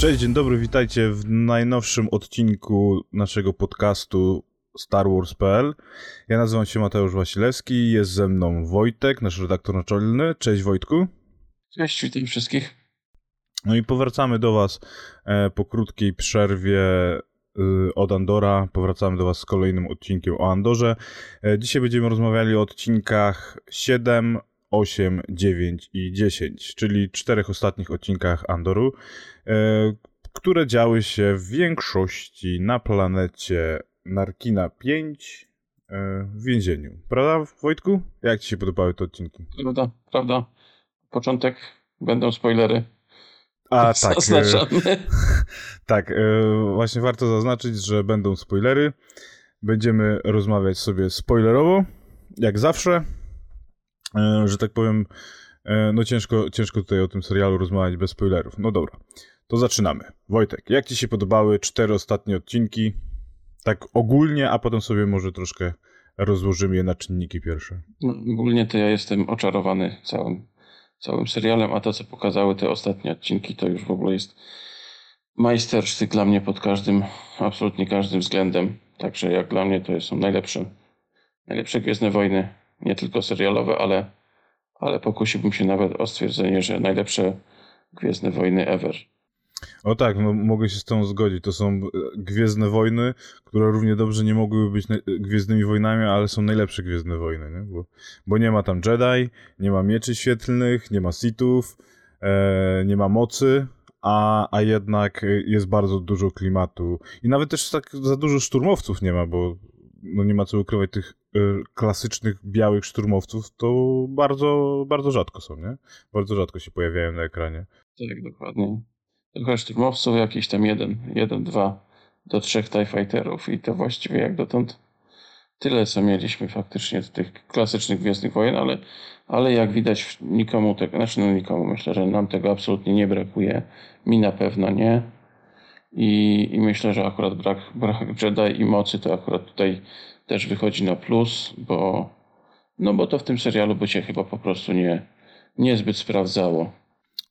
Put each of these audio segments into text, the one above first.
Cześć, dzień dobry, witajcie w najnowszym odcinku naszego podcastu Star Wars.pl. Ja nazywam się Mateusz Wasilewski, jest ze mną Wojtek, nasz redaktor naczelny. Cześć Wojtku. Cześć, witam wszystkich. No i powracamy do Was e, po krótkiej przerwie e, od Andora. Powracamy do Was z kolejnym odcinkiem o Andorze. E, dzisiaj będziemy rozmawiali o odcinkach 7, 8, 9 i 10, czyli czterech ostatnich odcinkach Andoru, e, które działy się w większości na planecie Narkina 5 e, w więzieniu. Prawda, Wojtku? Jak Ci się podobały te odcinki? Prawda, prawda. Początek będą spoilery. A tak. Zaznaczamy. tak, właśnie warto zaznaczyć, że będą spoilery. Będziemy rozmawiać sobie spoilerowo, jak zawsze. E, że tak powiem, e, no ciężko, ciężko tutaj o tym serialu rozmawiać bez spoilerów. No dobra, to zaczynamy. Wojtek, jak Ci się podobały cztery ostatnie odcinki? Tak ogólnie, a potem sobie może troszkę rozłożymy je na czynniki pierwsze. No, ogólnie to ja jestem oczarowany całym, całym serialem, a to, co pokazały te ostatnie odcinki, to już w ogóle jest majstersztyk dla mnie pod każdym, absolutnie każdym względem. Także jak dla mnie to są najlepsze, najlepsze Gwiezdne Wojny nie tylko serialowe, ale, ale pokusiłbym się nawet o stwierdzenie, że najlepsze Gwiezdne Wojny ever. O tak, no, mogę się z tą zgodzić. To są e, Gwiezdne Wojny, które równie dobrze nie mogłyby być Gwiezdnymi Wojnami, ale są najlepsze Gwiezdne Wojny, nie? Bo, bo nie ma tam Jedi, nie ma mieczy świetlnych, nie ma Sithów, e, nie ma mocy, a, a jednak jest bardzo dużo klimatu. I nawet też tak za dużo szturmowców nie ma, bo no nie ma co ukrywać tych klasycznych białych szturmowców, to bardzo, bardzo rzadko są, nie? Bardzo rzadko się pojawiają na ekranie. Tak, dokładnie. Trochę szturmowców, jakieś tam jeden, jeden, dwa do trzech TIE Fighterów i to właściwie jak dotąd tyle, co mieliśmy faktycznie z tych klasycznych Gwiezdnych Wojen, ale, ale jak widać nikomu tego, znaczy no nikomu, myślę, że nam tego absolutnie nie brakuje. Mi na pewno nie. I, I myślę, że akurat brak, brak Jedi i mocy to akurat tutaj też wychodzi na plus, bo, no bo to w tym serialu by się chyba po prostu nie, niezbyt sprawdzało.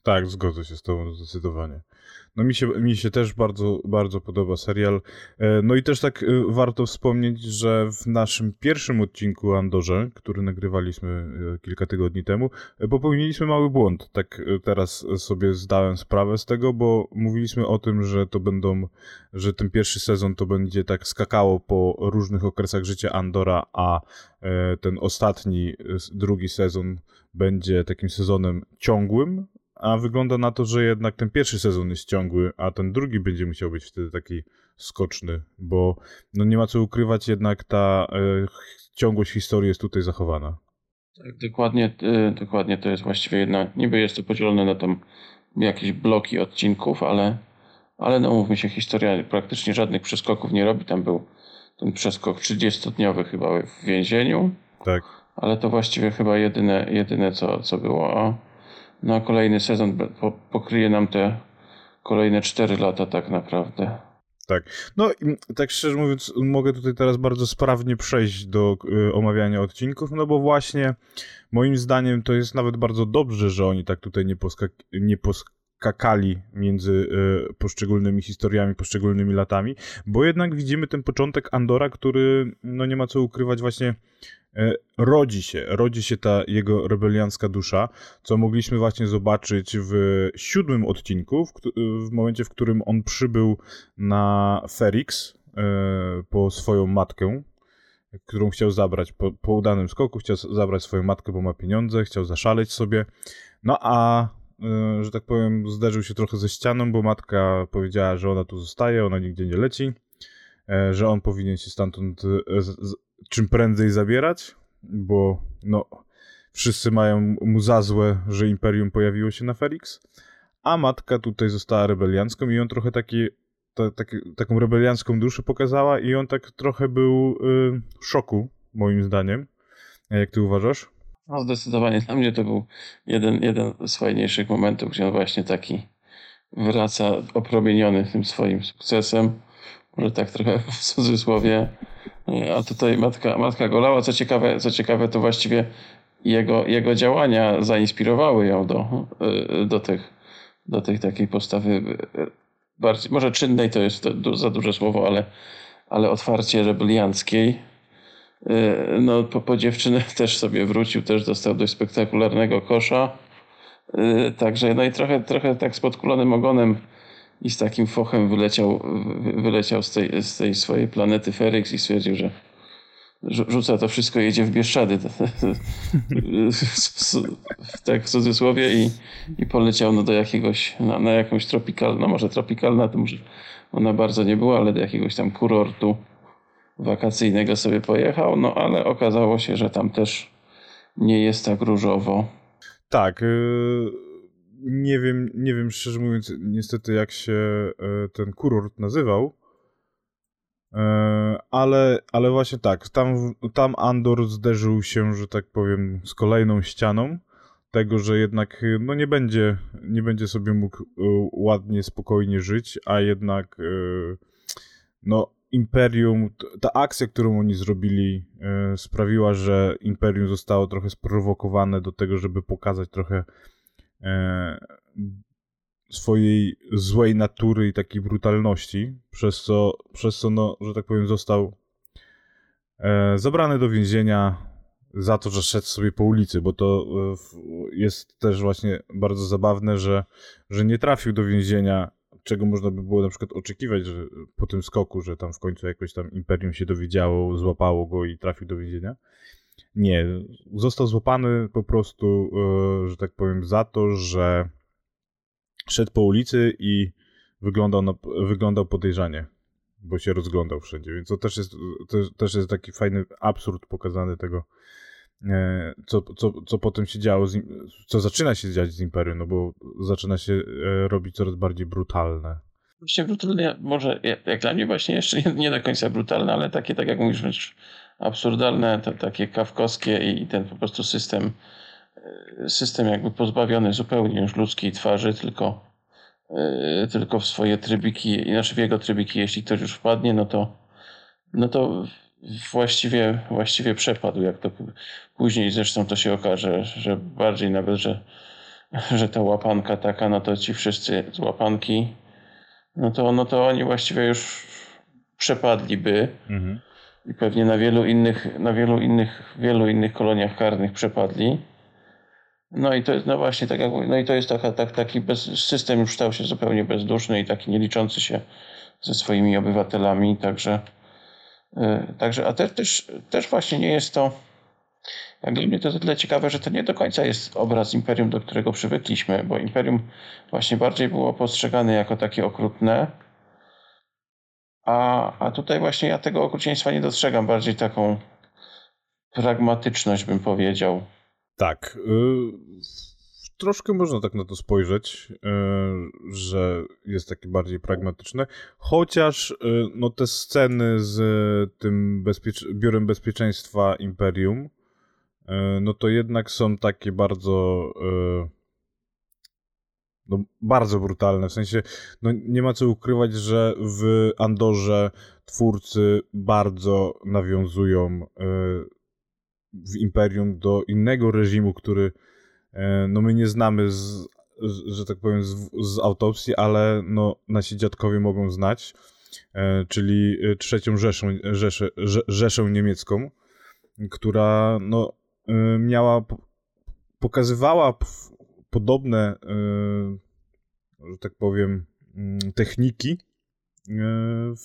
Tak, zgodzę się z Tobą zdecydowanie. No mi się, mi się też bardzo, bardzo podoba serial. E, no i też tak e, warto wspomnieć, że w naszym pierwszym odcinku Andorze, który nagrywaliśmy e, kilka tygodni temu, popełniliśmy mały błąd. Tak teraz sobie zdałem sprawę z tego, bo mówiliśmy o tym, że to będą, że ten pierwszy sezon to będzie tak skakało po różnych okresach życia Andora, a ten ostatni, drugi sezon będzie takim sezonem ciągłym, a wygląda na to, że jednak ten pierwszy sezon jest ciągły, a ten drugi będzie musiał być wtedy taki skoczny, bo no nie ma co ukrywać, jednak ta e, ciągłość historii jest tutaj zachowana. Tak, dokładnie, e, dokładnie to jest właściwie jedna, niby jest to podzielone na tam jakieś bloki odcinków, ale, ale no mówmy się, historia praktycznie żadnych przeskoków nie robi. Tam był ten przeskok 30-dniowy chyba w więzieniu. Tak. Ale to właściwie chyba jedyne, jedyne co, co było no kolejny sezon pokryje nam te kolejne 4 lata tak naprawdę. Tak. No tak szczerze mówiąc, mogę tutaj teraz bardzo sprawnie przejść do y, omawiania odcinków, no bo właśnie moim zdaniem to jest nawet bardzo dobrze, że oni tak tutaj nie, poskak- nie poskakali między y, poszczególnymi historiami, poszczególnymi latami, bo jednak widzimy ten początek Andora, który, no nie ma co ukrywać, właśnie rodzi się, rodzi się ta jego rebeliancka dusza, co mogliśmy właśnie zobaczyć w siódmym odcinku, w, w momencie, w którym on przybył na Ferix e, po swoją matkę, którą chciał zabrać po, po udanym skoku, chciał zabrać swoją matkę, bo ma pieniądze, chciał zaszaleć sobie, no a e, że tak powiem, zderzył się trochę ze ścianą, bo matka powiedziała, że ona tu zostaje, ona nigdzie nie leci, że on powinien się stamtąd czym prędzej zabierać, bo no, wszyscy mają mu za złe, że Imperium pojawiło się na Felix, a matka tutaj została rebeliancką i on trochę taki, ta, taki, taką rebeliancką duszę pokazała i on tak trochę był y, w szoku, moim zdaniem. Jak ty uważasz? No zdecydowanie dla mnie to był jeden, jeden z fajniejszych momentów, gdzie on właśnie taki wraca opromieniony tym swoim sukcesem może tak trochę w cudzysłowie. A tutaj matka, matka Golała, co ciekawe, co ciekawe, to właściwie jego, jego działania zainspirowały ją do, do, tych, do tej takiej postawy bardziej, może czynnej to jest za duże słowo, ale, ale otwarcie rebelianckiej. No, po, po dziewczynę też sobie wrócił, też dostał dość spektakularnego kosza. Także, no i trochę, trochę tak z podkulonym ogonem i z takim fochem wyleciał, wyleciał z, tej, z tej swojej planety Feryx i stwierdził, że rzuca to wszystko, jedzie w Bieszczady, tak w cudzysłowie i, i poleciał no do jakiegoś, na, na jakąś tropikalną, no może tropikalna to może ona bardzo nie była, ale do jakiegoś tam kurortu wakacyjnego sobie pojechał, no ale okazało się, że tam też nie jest tak różowo. Tak, yy, nie wiem, nie wiem szczerze mówiąc niestety jak się yy, ten kurort nazywał, yy, ale, ale właśnie tak, tam, tam Andor zderzył się, że tak powiem, z kolejną ścianą tego, że jednak no nie będzie, nie będzie sobie mógł ładnie, spokojnie żyć, a jednak no Imperium, ta akcja, którą oni zrobili, e, sprawiła, że Imperium zostało trochę sprowokowane do tego, żeby pokazać trochę e, swojej złej natury i takiej brutalności, przez co, przez co no, że tak powiem, został e, zabrany do więzienia za to, że szedł sobie po ulicy, bo to jest też właśnie bardzo zabawne, że, że nie trafił do więzienia czego można by było na przykład oczekiwać, że po tym skoku, że tam w końcu jakoś tam imperium się dowiedziało, złapało go i trafił do więzienia. Nie, został złapany po prostu, e, że tak powiem, za to, że szedł po ulicy i wyglądał, na, wyglądał podejrzanie, bo się rozglądał wszędzie, więc to też jest, to też jest taki fajny absurd pokazany tego, E, co, co, co potem się działo, z, co zaczyna się dziać z Imperium, no bo zaczyna się e, robić coraz bardziej brutalne. Właśnie brutalne, może jak dla mnie właśnie jeszcze nie, nie do końca brutalne, ale takie, tak jak mówisz, absurdalne, to, takie kawkowskie i ten po prostu system, e, system jakby pozbawiony zupełnie już ludzkiej twarzy, tylko, tylko w swoje trybiki, inaczej w jego trybiki, jeśli ktoś już wpadnie, no to, no to właściwie, właściwie przepadł, jak to później zresztą to się okaże, że bardziej nawet, że, że ta łapanka taka, no to ci wszyscy z łapanki, no to, no to oni właściwie już przepadliby mhm. I pewnie na wielu innych, na wielu innych, wielu innych koloniach karnych przepadli. No i to jest, no właśnie, tak jak no i to jest taka, tak, taki bez, system już stał się zupełnie bezduszny i taki nie liczący się ze swoimi obywatelami, także E, także, a te, też, też właśnie nie jest to, jak dla mnie to tyle ciekawe, że to nie do końca jest obraz imperium, do którego przywykliśmy, bo imperium właśnie bardziej było postrzegane jako takie okrutne, a, a tutaj właśnie ja tego okrucieństwa nie dostrzegam, bardziej taką pragmatyczność bym powiedział. Tak. Y troszkę można tak na to spojrzeć, e, że jest takie bardziej pragmatyczne, chociaż e, no te sceny z tym bezpiecz biurem bezpieczeństwa Imperium, no to jednak są takie bardzo no, bardzo brutalne, w sensie no, nie ma co ukrywać, że w Andorze twórcy bardzo nawiązują w Imperium do innego reżimu, który E, no my nie znamy, z, że tak powiem, z, z autopsji, ale no nasi dziadkowie mogą znać, e, czyli e, trzecią Rzeszę, Rzeszę, Rzeszę niemiecką, która no miała, pokazywała podobne, że tak powiem, mm, techniki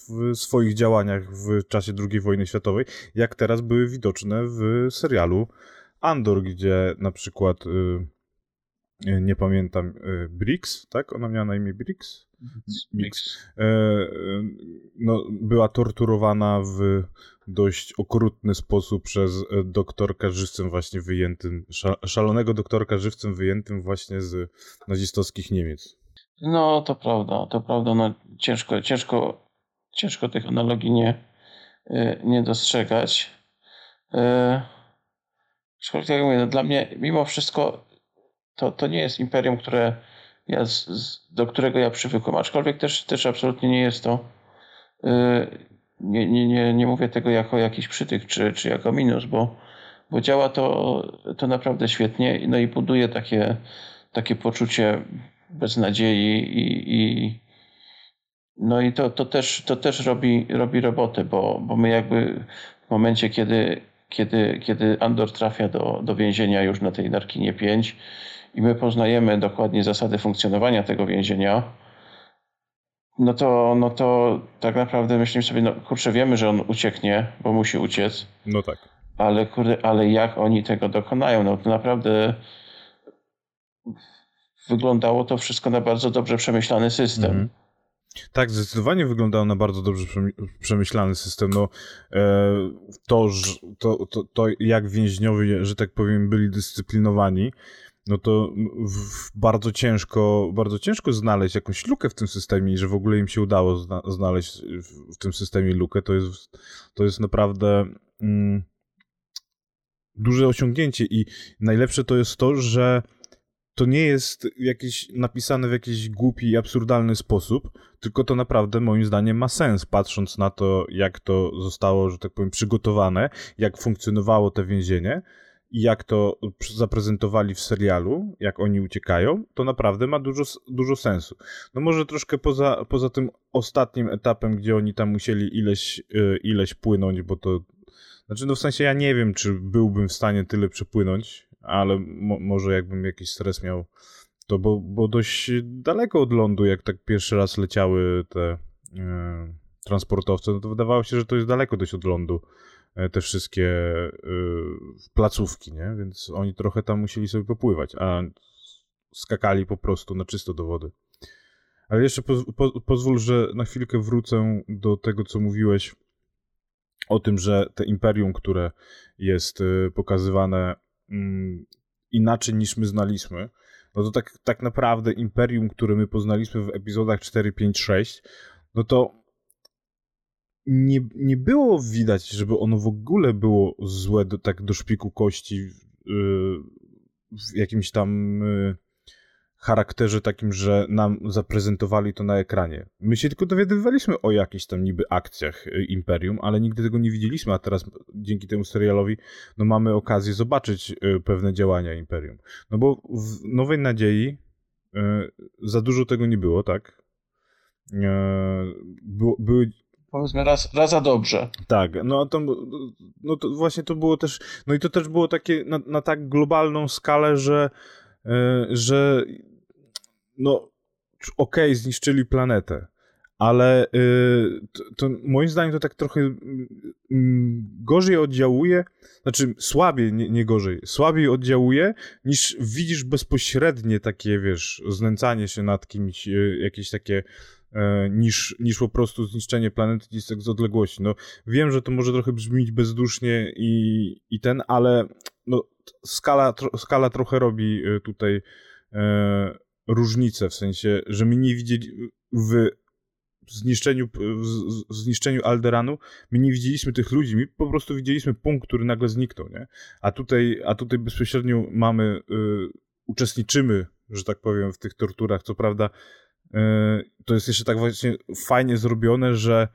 w swoich działaniach w czasie II wojny światowej, jak teraz były widoczne w serialu Andor, gdzie na przykład y, nie pamiętam, y, Brix, tak? Ona miała na imię Brix? Brix. E, no, była torturowana w dość okrutny sposób przez e, doktorka żywcem właśnie wyjętym, szalonego doktorka żywcem wyjętym właśnie z nazistowskich Niemiec. No, to prawda, to prawda. No, ciężko, ciężko, ciężko tych analogii nie, nie dostrzegać. E, Aczkolwiek, jak mówię, no dla mnie mimo wszystko to, to nie jest imperium, które ja z, z, do którego ja przywykłem. Aczkolwiek też, też absolutnie nie jest to. Yy, nie, nie, nie, nie mówię tego jako jakiś przytyk czy, czy jako minus, bo, bo działa to, to naprawdę świetnie no i buduje takie, takie poczucie beznadziei i, i, No i to, to też, to też robi, robi robotę, bo, bo my jakby w momencie, kiedy, kiedy, kiedy Andor trafia do, do więzienia już na tej Narkinie 5 i my poznajemy dokładnie zasady funkcjonowania tego więzienia, no to, no to tak naprawdę myślimy sobie, no kurczę, wiemy, że on ucieknie, bo musi uciec. No tak. Ale kurde, ale jak oni tego dokonają? No to naprawdę wyglądało to wszystko na bardzo dobrze przemyślany system. Mhm. Tak, zdecydowanie wyglądało na bardzo dobrze przemyślany system. No, e, to, to, to, to, jak więźniowie, że tak powiem, byli dyscyplinowani, no to bardzo ciężko, bardzo ciężko znaleźć jakąś lukę w tym systemie i że w ogóle im się udało zna znaleźć w, w, tym systemie lukę, to jest, to jest naprawdę mm, duże osiągnięcie. I najlepsze to jest to, że to nie jest jakieś napisane w jakiś głupi i absurdalny sposób, tylko to naprawdę moim zdaniem ma sens, patrząc na to, jak to zostało, że tak powiem, przygotowane, jak funkcjonowało to więzienie i jak to zaprezentowali w serialu, jak oni uciekają, to naprawdę ma dużo, dużo sensu. No może troszkę poza, poza tym ostatnim etapem, gdzie oni tam musieli ileś, y, ileś płynąć, bo to znaczy, no w sensie ja nie wiem, czy byłbym w stanie tyle przepłynąć, ale mo może jakbym jakiś stres miał, to bo, bo dość daleko od lądu, jak tak pierwszy raz leciały te e, transportowce, no to wydawało się, że to jest daleko dość od lądu e, te wszystkie e, placówki, nie? Więc oni trochę tam musieli sobie popływać, a skakali po prostu na czysto do wody. Ale jeszcze po, po, pozwól, że na chwilkę wrócę do tego, co mówiłeś o tym, że te imperium, które jest y, pokazywane mm, inaczej niż my znaliśmy, no to tak, tak naprawdę imperium, które my poznaliśmy w epizodach 4, 5, 6, no to nie, nie było widać, żeby ono w ogóle było złe do, tak do szpiku kości yy, w jakimś tam yy, charakterze takim, że nam zaprezentowali to na ekranie. My się tylko dowiadywaliśmy o jakichś tam niby akcjach y, Imperium, ale nigdy tego nie widzieliśmy, a teraz dzięki temu serialowi no mamy okazję zobaczyć y, pewne działania Imperium. No bo w Nowej Nadziei y, za dużo tego nie było, tak? Było, były Powiedzmy raz, raz za dobrze. Tak, no to, no to właśnie to było też, no i to też było takie na, na tak globalną skalę, że, że no okej, okay, zniszczyli planetę, ale y, to, to, moim zdaniem to tak trochę y, gorzej oddziałuje, znaczy słabiej, nie, nie, gorzej, słabiej oddziałuje niż widzisz bezpośrednie takie, wiesz, znęcanie się nad kimś, y, jakieś takie e, niż, niż po prostu zniszczenie planety gdzieś tak z odległości. No, wiem, że to może trochę brzmieć bezdusznie i, i ten, ale no, skala, tro, skala trochę robi tutaj e, różnicę, w sensie, że my nie widzieli w zniszczeniu, w zniszczeniu Alderanu, my nie widzieliśmy tych ludzi, my po prostu widzieliśmy punkt, który nagle zniknął, nie? A tutaj, a tutaj bezpośrednio mamy, y, uczestniczymy, że tak powiem, w tych torturach, co prawda to jest jeszcze tak właśnie fajnie zrobione, że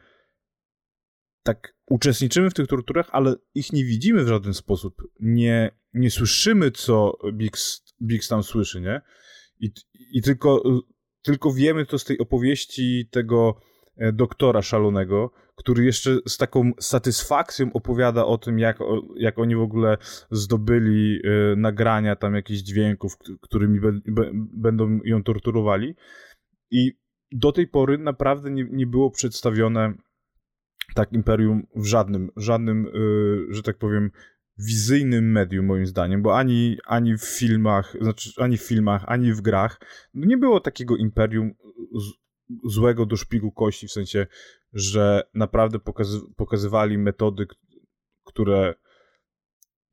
tak uczestniczymy w tych torturach, ale ich nie widzimy w żaden sposób. Nie, nie słyszymy, co Biggs, tam słyszy, nie? I, i tylko, tylko wiemy to z tej opowieści tego e, doktora szalonego, który jeszcze z taką satysfakcją opowiada o tym, jak, jak oni w ogóle zdobyli y, nagrania tam jakichś dźwięków, którymi be, be, będą ją torturowali. I do tej pory naprawdę nie, nie było przedstawione tak Imperium w żadnym, żadnym, y, że tak powiem, wizyjnym medium, moim zdaniem, bo ani, ani w filmach, znaczy ani w filmach, ani w grach no nie było takiego imperium z, złego do szpigu kości, w sensie, że naprawdę pokazy, pokazywali metody, które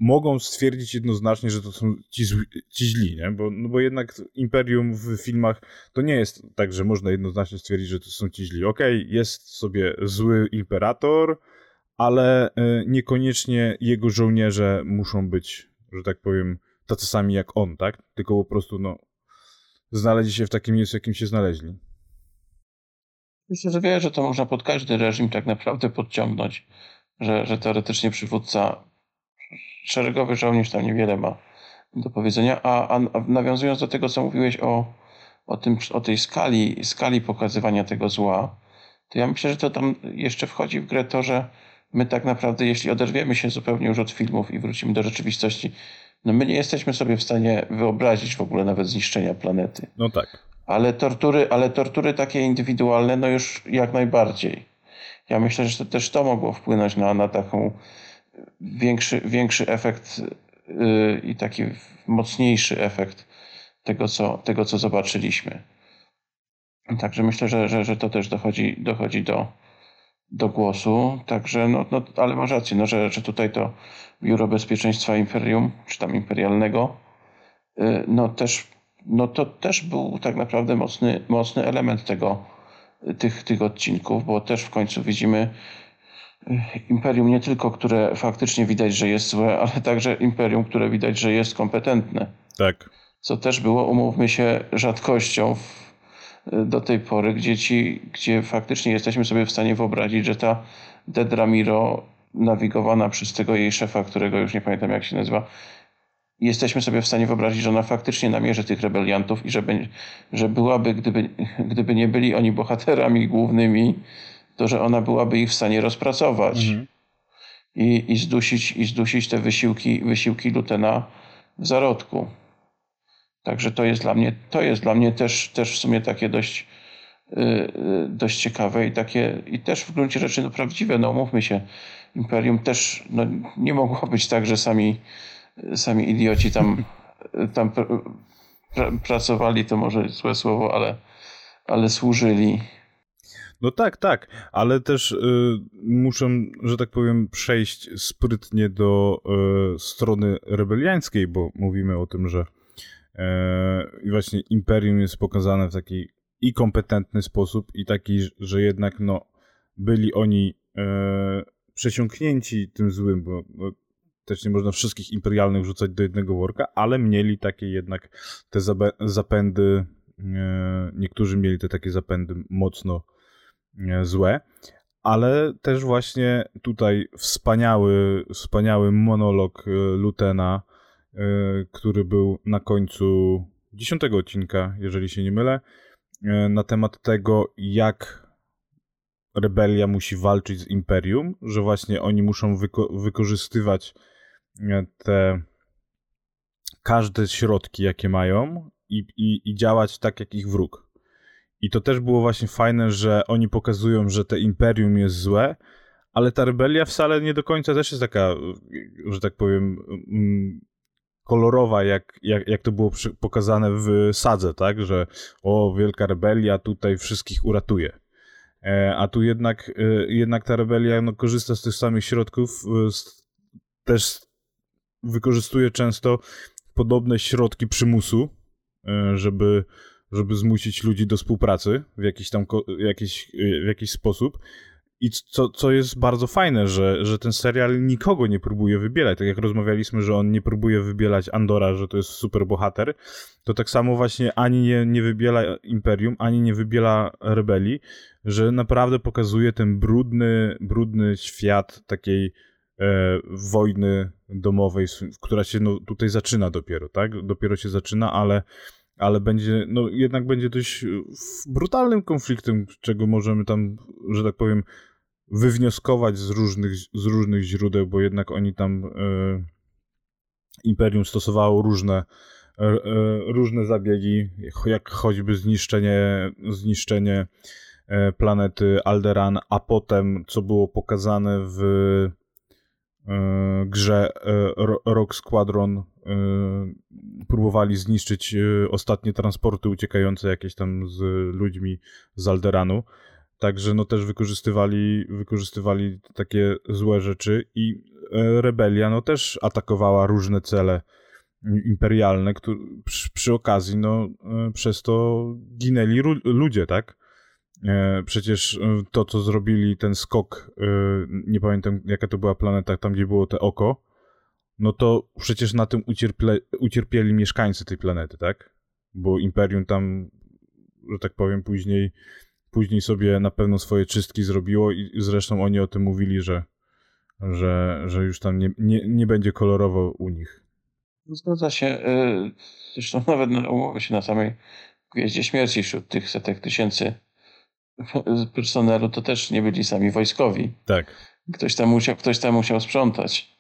mogą stwierdzić jednoznacznie, że to są ci, ci źli, nie? Bo, no bo jednak Imperium w filmach to nie jest tak, że można jednoznacznie stwierdzić, że to są ci źli. Okej, okay, jest sobie zły imperator, ale e, niekoniecznie jego żołnierze muszą być, że tak powiem, tacy sami jak on, tak? Tylko po prostu, no, znaleźli się w takim miejscu, jakim się znaleźli. Myślę, że wie, że to można pod każdy reżim tak naprawdę podciągnąć, że, że teoretycznie przywódca, szeregowy żołnierz tam niewiele ma do powiedzenia, a, a nawiązując do tego, co mówiłeś o, o, tym, o tej skali, skali pokazywania tego zła, to ja myślę, że to tam jeszcze wchodzi w grę to, że my tak naprawdę, jeśli oderwiemy się zupełnie już od filmów i wrócimy do rzeczywistości, no my nie jesteśmy sobie w stanie wyobrazić w ogóle nawet zniszczenia planety. No tak. Ale tortury, ale tortury takie indywidualne, no już jak najbardziej. Ja myślę, że to też to mogło wpłynąć na, na taką większy, większy efekt yy, i taki mocniejszy efekt tego, co, tego, co zobaczyliśmy. Także myślę, że, że, że to też dochodzi, dochodzi do, do głosu. Także, no, no, ale masz rację, no, że, że tutaj to Biuro Bezpieczeństwa Imperium, czy tam imperialnego, yy, no też, no to też był tak naprawdę mocny, mocny element tego, tych, tych odcinków, bo też w końcu widzimy imperium nie tylko, które faktycznie widać, że jest złe, ale także imperium, które widać, że jest kompetentne. Tak. Co też było, umówmy się, rzadkością w, do tej pory, gdzie, ci, gdzie faktycznie jesteśmy sobie w stanie wyobrazić, że ta Dedramiro nawigowana przez tego jej szefa, którego już nie pamiętam jak się nazywa, jesteśmy sobie w stanie wyobrazić, że ona faktycznie namierzy tych rebeliantów i że, że byłaby, gdyby, gdyby nie byli oni bohaterami głównymi, to że ona byłaby ich w stanie rozpracować mhm. i, i, zdusić, i zdusić te wysiłki, wysiłki Lutena w zarodku. Także to jest dla mnie, to jest dla mnie też, też w sumie takie dość, yy, dość ciekawe i takie, i też w gruncie rzeczy no, prawdziwe. No umówmy się, Imperium też no, nie mogło być tak, że sami, sami idioci tam, tam pr pr pracowali, to może złe słowo, ale, ale służyli. No tak, tak, ale też y, muszę, że tak powiem, przejść sprytnie do y, strony rebeliańskiej, bo mówimy o tym, że i właśnie Imperium jest pokazane w taki i kompetentny sposób, i taki, że jednak no, byli oni e, przesiąknięci tym złym, bo no, też nie można wszystkich imperialnych rzucać do jednego worka, ale mieli takie jednak te zapędy, e, niektórzy mieli te takie zapędy mocno e, złe, ale też właśnie tutaj wspaniały, wspaniały monolog Lutena, E, który był na końcu dziesiątego odcinka, jeżeli się nie mylę, e, na temat tego, jak rebelia musi walczyć z imperium, że właśnie oni muszą wyko wykorzystywać e, te każde środki, jakie mają i, i, i działać tak, jak ich wróg. I to też było właśnie fajne, że oni pokazują, że te imperium jest złe, ale ta rebelia wcale nie do końca też jest taka, że tak powiem, mm, kolorowa, jak, jak, jak to było pokazane w Sadze, tak, że o, wielka rebelia tutaj wszystkich uratuje. E, a tu jednak, e, jednak ta rebelia no, korzysta z tych samych środków, e, z, też wykorzystuje często podobne środki przymusu, żeby, żeby zmusić ludzi do współpracy w jakiś tam jakiś, w jakiś sposób. I co, co jest bardzo fajne, że, że ten serial nikogo nie próbuje wybielać. Tak jak rozmawialiśmy, że on nie próbuje wybielać Andora, że to jest super bohater, to tak samo właśnie ani nie, nie wybiela Imperium, ani nie wybiela rebelii, że naprawdę pokazuje ten brudny, brudny świat takiej e, wojny domowej, która się no, tutaj zaczyna dopiero, tak? Dopiero się zaczyna, ale ale będzie, no jednak będzie dość brutalnym konfliktem, czego możemy tam, że tak powiem, wywnioskować z różnych, z różnych źródeł, bo jednak oni tam e, Imperium stosowało różne, e, e, różne zabiegi, jak choćby zniszczenie, zniszczenie e, planety Alderan, a potem, co było pokazane w e, grze e, Rock Squadron, próbowali zniszczyć ostatnie transporty uciekające jakieś tam z ludźmi z Alderanu. Także no też wykorzystywali, wykorzystywali takie złe rzeczy i e, rebelia no też atakowała różne cele imperialne, które przy, przy okazji no e, przez to ginęli ludzie, tak? E, przecież to, co zrobili, ten skok, nie pamiętam jaka to była planeta, tam gdzie było te oko, no to przecież na tym ucierple, ucierpieli mieszkańcy tej planety, tak? Bo Imperium tam, że tak powiem, później później sobie na pewno swoje czystki zrobiło i zresztą oni o tym mówili, że, że, że już tam nie, nie, nie będzie kolorowo u nich. Zgadza się. Y, zresztą nawet umowy się na samej Gwieździe Śmierci wśród tych setek tysięcy personelu to też nie byli sami wojskowi. Tak. Ktoś tam musiał, ktoś tam musiał sprzątać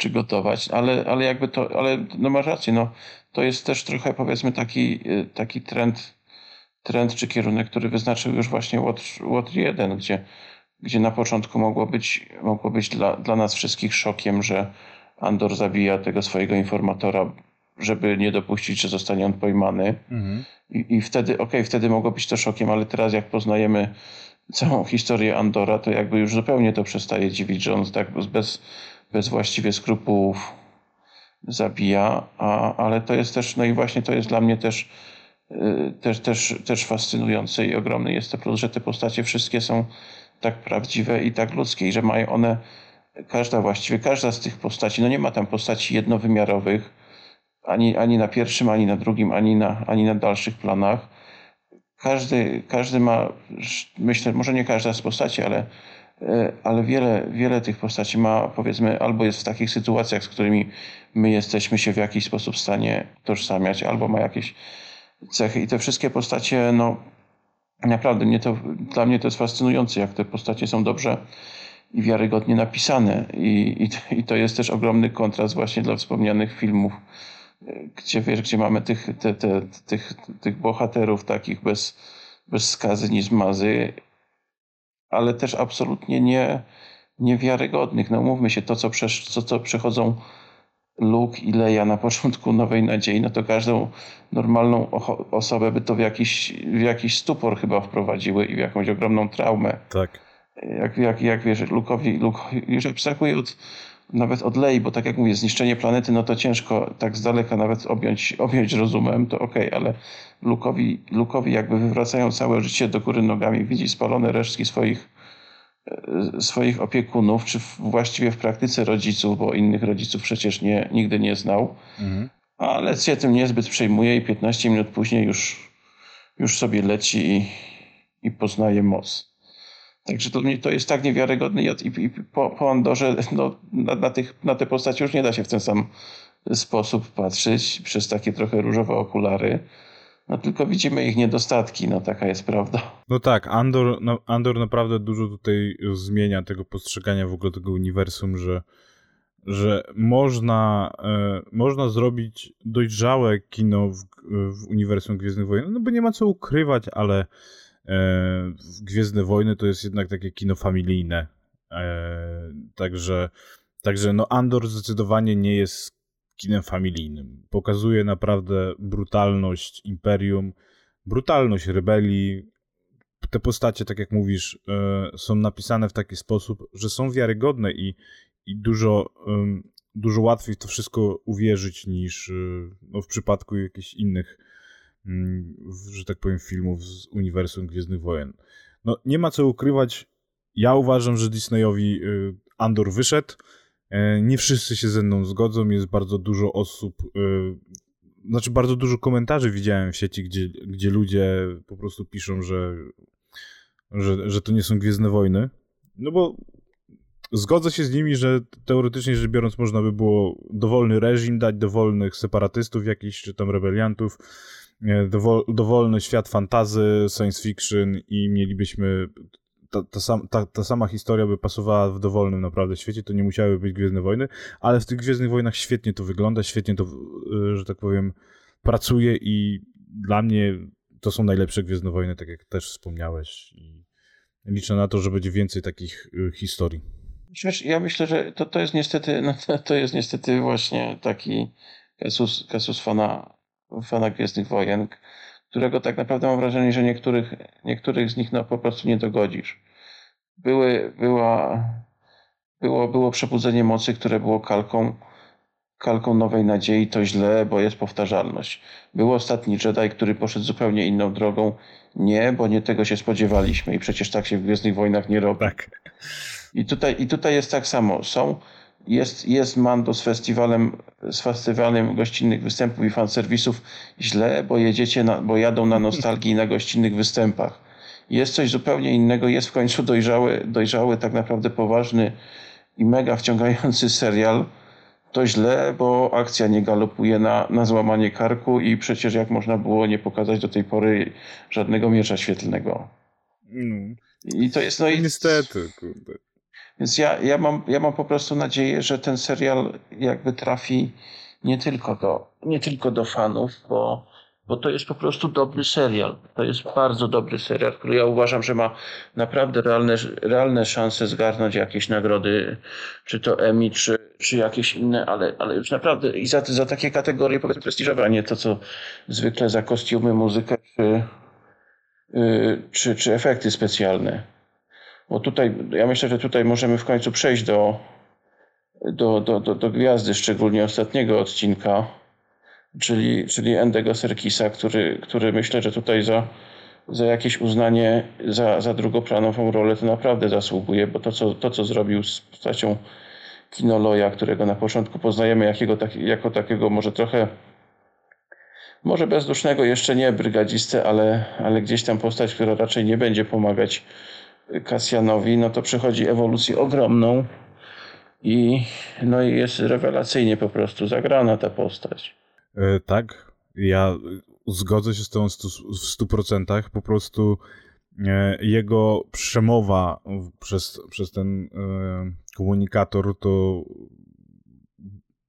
czy gotować, ale, ale jakby to, ale no masz rację, no, to jest też trochę powiedzmy taki, taki trend, trend czy kierunek, który wyznaczył już właśnie Łotr, Łotr 1, gdzie, gdzie na początku mogło być, mogło być dla, dla nas wszystkich szokiem, że Andor zabija tego swojego informatora, żeby nie dopuścić, że zostanie on pojmany. Mhm. I, I wtedy, okej, okay, wtedy mogło być to szokiem, ale teraz jak poznajemy całą historię Andora, to jakby już zupełnie to przestaje dziwić, że on tak bez, bez właściwie skrupułów zabija, a, ale to jest też, no i właśnie to jest dla mnie też, yy, też, też, też fascynujące i ogromny jest to plus, że te postacie wszystkie są tak prawdziwe i tak ludzkie i że mają one, każda właściwie, każda z tych postaci, no nie ma tam postaci jednowymiarowych, ani, ani na pierwszym, ani na drugim, ani na, ani na dalszych planach. Każdy, każdy ma, myślę, może nie każda z postaci, ale, ale wiele, wiele tych postaci ma, powiedzmy, albo jest w takich sytuacjach, z którymi my jesteśmy się w jakiś sposób w stanie tożsamiać, albo ma jakieś cechy. I te wszystkie postacie, no naprawdę, mnie to, dla mnie to jest fascynujące, jak te postacie są dobrze i wiarygodnie napisane. I, i, i to jest też ogromny kontrast właśnie dla wspomnianych filmów gdzie wiesz, gdzie mamy tych, te, te, tych, tych bohaterów takich bez, bez skazy ni zmazy, ale też absolutnie nie, niewiarygodnych. No mówmy się, to co, przesz, co, co przechodzą Luke i Leia na początku Nowej Nadziei, no to każdą normalną osobę by to w jakiś, w jakiś stupor chyba wprowadziły i w jakąś ogromną traumę. Tak. Jak, jak, jak wiesz, Luke'owi, Luke, już abstrahuję od nawet odlei, bo tak jak mówię, zniszczenie planety, no to ciężko tak z daleka nawet objąć, objąć rozumem, to okej, okay, ale Lukowi, Lukowi jakby wywracają całe życie do góry nogami, widzi spalone resztki swoich, e, swoich opiekunów, czy właściwie w praktyce rodziców, bo innych rodziców przecież nie, nigdy nie znał, mhm. ale się tym niezbyt przejmuje i 15 minut później już, już sobie leci i, i poznaje moc. Także to, to jest tak niewiarygodne i, i, i po, po Andorze no, na, na, tych, na te postacie już nie da się w ten sam sposób patrzeć przez takie trochę różowe okulary. No tylko widzimy ich niedostatki, no taka jest prawda. No tak, Andor, no, Andor naprawdę dużo tutaj zmienia tego postrzegania w ogóle tego uniwersum, że, że można, e, można zrobić dojrzałe kino w, w uniwersum Gwiezdnych Wojen, no bo nie ma co ukrywać, ale Gwiezdne Wojny to jest jednak takie kino familijne. E, także, także no Andor zdecydowanie nie jest kinem familijnym. Pokazuje naprawdę brutalność Imperium, brutalność rebelii. Te postacie, tak jak mówisz, e, są napisane w taki sposób, że są wiarygodne i, i dużo, dużo łatwiej w to wszystko uwierzyć niż no, w przypadku jakichś innych że tak powiem, filmów z uniwersum Gwiezdnych Wojen. No, nie ma co ukrywać. Ja uważam, że Disneyowi y, Andor wyszedł. E, nie wszyscy się ze mną zgodzą. Jest bardzo dużo osób, y, znaczy bardzo dużo komentarzy widziałem w sieci, gdzie, gdzie ludzie po prostu piszą, że, że, że to nie są Gwiezdne Wojny. No bo zgodzę się z nimi, że teoretycznie rzecz biorąc można by było dowolny reżim dać, dowolnych separatystów jakichś, czy tam rebeliantów, dowol, dowolny świat fantazy, science fiction i mielibyśmy ta, ta, sam, ta, ta, sama historia by pasowała w dowolnym naprawdę świecie, to nie musiały być Gwiezdne Wojny, ale w tych Gwiezdnych Wojnach świetnie to wygląda, świetnie to, y, że tak powiem, pracuje i dla mnie to są najlepsze Gwiezdne Wojny, tak jak też wspomniałeś i liczę na to, że będzie więcej takich y, historii. Ja myślę, że to, to jest niestety no to, to jest niestety właśnie taki kasus, kasus fana fana Gwiezdnych Wojen, którego tak naprawdę mam wrażenie, że niektórych, niektórych z nich no, po prostu nie dogodzisz. Były, była, było, było przebudzenie mocy, które było kalką, kalką nowej nadziei, to źle, bo jest powtarzalność. Był ostatni Jedi, który poszedł zupełnie inną drogą. Nie, bo nie tego się spodziewaliśmy i przecież tak się w Gwiezdnych Wojnach nie robi. Tak. I tutaj, I tutaj jest tak samo. Są jest, jest Mando z festiwalem, z festiwalem gościnnych występów i fanserwisów źle, bo jedziecie na, bo jadą na nostalgii na gościnnych występach. Jest coś zupełnie innego, jest w końcu dojrzały, dojrzały tak naprawdę poważny i mega wciągający serial. To źle, bo akcja nie galopuje na, na złamanie karku i przecież jak można było nie pokazać do tej pory żadnego miecza świetlnego. No. I to jest, no i... Niestety, kurde. Więc ja, ja, mam, ja mam po prostu nadzieję, że ten serial jakby trafi nie tylko do, nie tylko do fanów, bo, bo to jest po prostu dobry serial. To jest bardzo dobry serial, który ja uważam, że ma naprawdę realne, realne szanse zgarnąć jakieś nagrody, czy to Emmy, czy, czy jakieś inne, ale, ale już naprawdę i za, za takie kategorie powiedzmy prestiżowe, a nie to, co zwykle za kostiumy, muzykę, czy, yy, czy, czy efekty specjalne. Bo tutaj, ja myślę, że tutaj możemy w końcu przejść do, do, do, do, do gwiazdy, szczególnie ostatniego odcinka, czyli, czyli Endego Serkisa, który, który myślę, że tutaj za, za jakieś uznanie za, za drugoplanową rolę to naprawdę zasługuje, bo to co, to, co zrobił z postacią Kinoloja, którego na początku poznajemy jakiego, tak, jako takiego może trochę może bezdusznego jeszcze nie brygadzistę, ale, ale gdzieś tam postać, która raczej nie będzie pomagać Kasjanowi, no to przechodzi ewolucję ogromną i, no jest rewelacyjnie po prostu zagrana ta postać. E, tak, ja zgodzę się z tą w 100%. Po prostu e, jego przemowa przez, przez ten e, komunikator to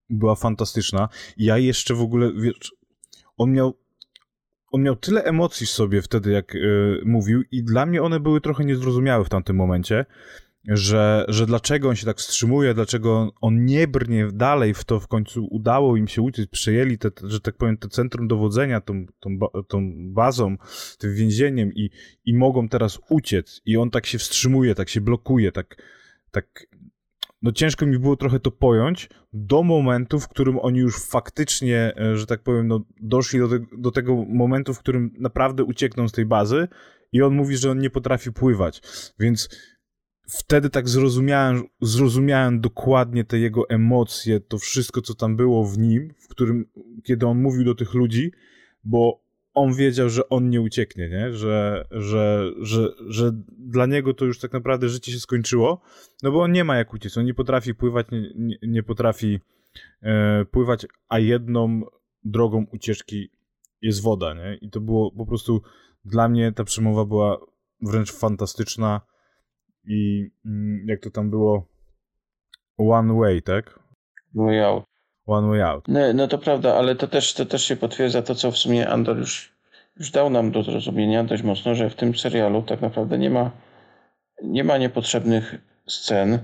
była fantastyczna. Ja jeszcze w ogóle, wiesz, on miał on miał tyle emocji w sobie wtedy, jak y, mówił, i dla mnie one były trochę niezrozumiałe w tamtym momencie, że, że dlaczego on się tak wstrzymuje, dlaczego on nie brnie dalej w to, w końcu udało im się uciec, przejęli, te, że tak powiem, to centrum dowodzenia, tą, tą, tą bazą, tym więzieniem i, i mogą teraz uciec. I on tak się wstrzymuje, tak się blokuje, tak, tak no ciężko mi było trochę to pojąć do momentu, w którym oni już faktycznie, e, że tak powiem, no, doszli do, te, do tego momentu, w którym naprawdę uciekną z tej bazy i on mówi, że on nie potrafi pływać. Więc wtedy tak zrozumiałem, zrozumiałem dokładnie te jego emocje, to wszystko, co tam było w nim, w którym, kiedy on mówił do tych ludzi, bo on wiedział, że on nie ucieknie, nie? Że, że, że, że dla niego to już tak naprawdę życie się skończyło, no bo on nie ma jak uciec, on nie potrafi pływać, nie, nie, nie potrafi e, pływać, a jedną drogą ucieczki jest woda, nie? I to było po prostu, dla mnie ta przemowa była wręcz fantastyczna i mm, jak to tam było, one way, tak? Way out. One Way Out. No, no to prawda, ale to też, to też się potwierdza to, co w sumie Andor już, już dał nam do zrozumienia dość mocno, że w tym serialu tak naprawdę nie ma, nie ma niepotrzebnych scen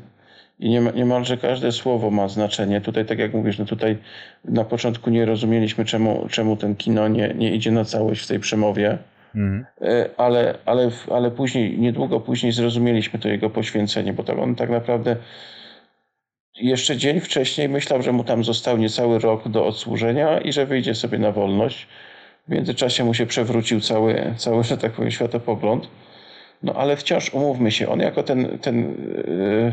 i nie ma, niemalże każde słowo ma znaczenie. Tutaj, tak jak mówisz, no tutaj na początku nie rozumieliśmy, czemu, czemu ten kino nie, nie idzie na całość w tej przemowie. Mhm. E, ale, ale, ale później, niedługo później zrozumieliśmy to jego poświęcenie, bo tak on tak naprawdę jeszcze dzień wcześniej myślał, że mu tam został niecały rok do odsłużenia i że wyjdzie sobie na wolność. W międzyczasie mu się przewrócił cały, cały że tak powiem, światopogląd. No ale wciąż umówmy się, on jako ten, ten, e,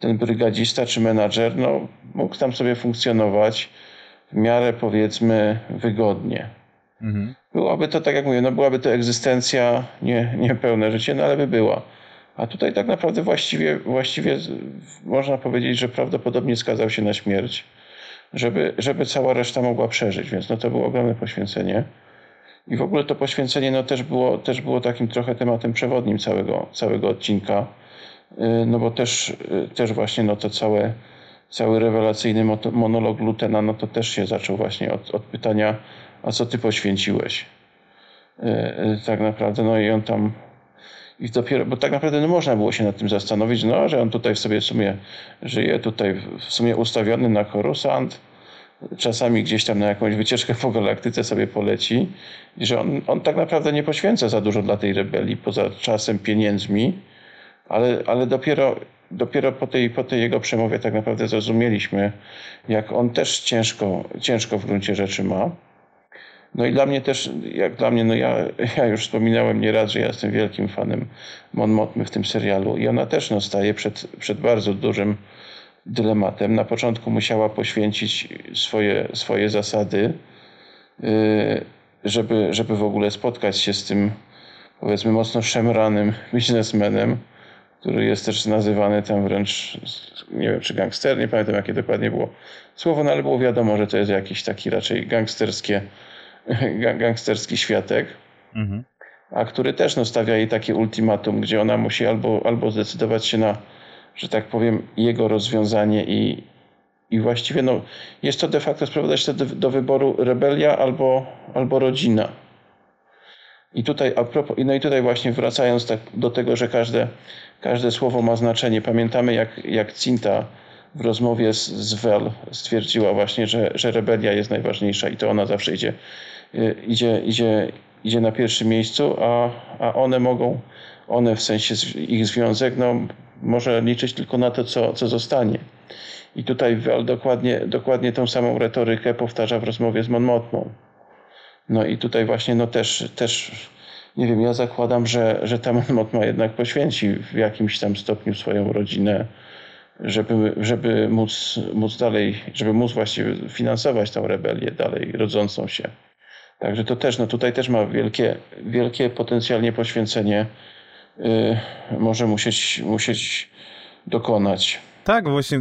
ten brygadzista czy menadżer, no, mógł tam sobie funkcjonować w miarę powiedzmy wygodnie. Mhm. Byłaby to, tak jak mówię, no byłaby to egzystencja, nie, nie pełne życie, no ale by była. A tutaj tak naprawdę właściwie, właściwie można powiedzieć, że prawdopodobnie skazał się na śmierć, żeby, żeby cała reszta mogła przeżyć, więc no to było ogromne poświęcenie. I w ogóle to poświęcenie no też, było, też było takim trochę tematem przewodnim całego, całego odcinka, y, no bo też, y, też właśnie no to całe, cały rewelacyjny monolog Lutena, no to też się zaczął właśnie od, od pytania, a co ty poświęciłeś? Y, tak naprawdę, no i on tam i dopiero, bo tak naprawdę no, można było się nad tym zastanowić, no, że on tutaj sobie w sumie żyje, tutaj w sumie ustawiony na Coruscant, czasami gdzieś tam na jakąś wycieczkę po galaktyce sobie poleci. I że on, on tak naprawdę nie poświęca za dużo dla tej rebelii, poza czasem, pieniędzmi, ale, ale dopiero, dopiero po, tej, po tej jego przemowie tak naprawdę zrozumieliśmy, jak on też ciężko, ciężko w gruncie rzeczy ma. No i dla mnie też, jak dla mnie, no ja, ja już wspominałem nieraz, że ja jestem wielkim fanem Mon Motmy w tym serialu i ona też no, staje przed, przed bardzo dużym dylematem. Na początku musiała poświęcić swoje, swoje zasady, yy, żeby, żeby w ogóle spotkać się z tym, powiedzmy, mocno szemranym biznesmenem, który jest też nazywany tam wręcz, nie wiem czy gangster, nie pamiętam jakie dokładnie było słowo, no ale było wiadomo, że to jest jakiś taki raczej gangsterskie gangsterski światek. Mhm. a który też no, stawia jej takie ultimatum, gdzie ona musi albo, albo zdecydować się na, że tak powiem, jego rozwiązanie i, i właściwie no, jest to de facto sprowadzać do, do wyboru rebelia albo, albo rodzina. I tutaj, a propos, no i tutaj właśnie wracając tak do tego, że każde, każde słowo ma znaczenie. Pamiętamy jak, jak Cinta w rozmowie z, z stwierdziła właśnie, że, że rebelia jest najważniejsza i to ona zawsze idzie, y, idzie, idzie, idzie na pierwszym miejscu, a, a one mogą, one w sensie ich związek, no, może liczyć tylko na to, co, co zostanie. I tutaj Wel dokładnie, dokładnie tą samą retorykę powtarza w rozmowie z Mon No i tutaj właśnie no też, też nie wiem, ja zakładam, że, że ta Mon ma jednak poświęci w jakimś tam stopniu swoją rodzinę, żeby, żeby móc, móc dalej, żeby móc właściwie finansować tą rebelię dalej rodzącą się. Także to też, no tutaj też ma wielkie, wielkie potencjalnie poświęcenie yy, może musieć, musieć dokonać. Tak, właśnie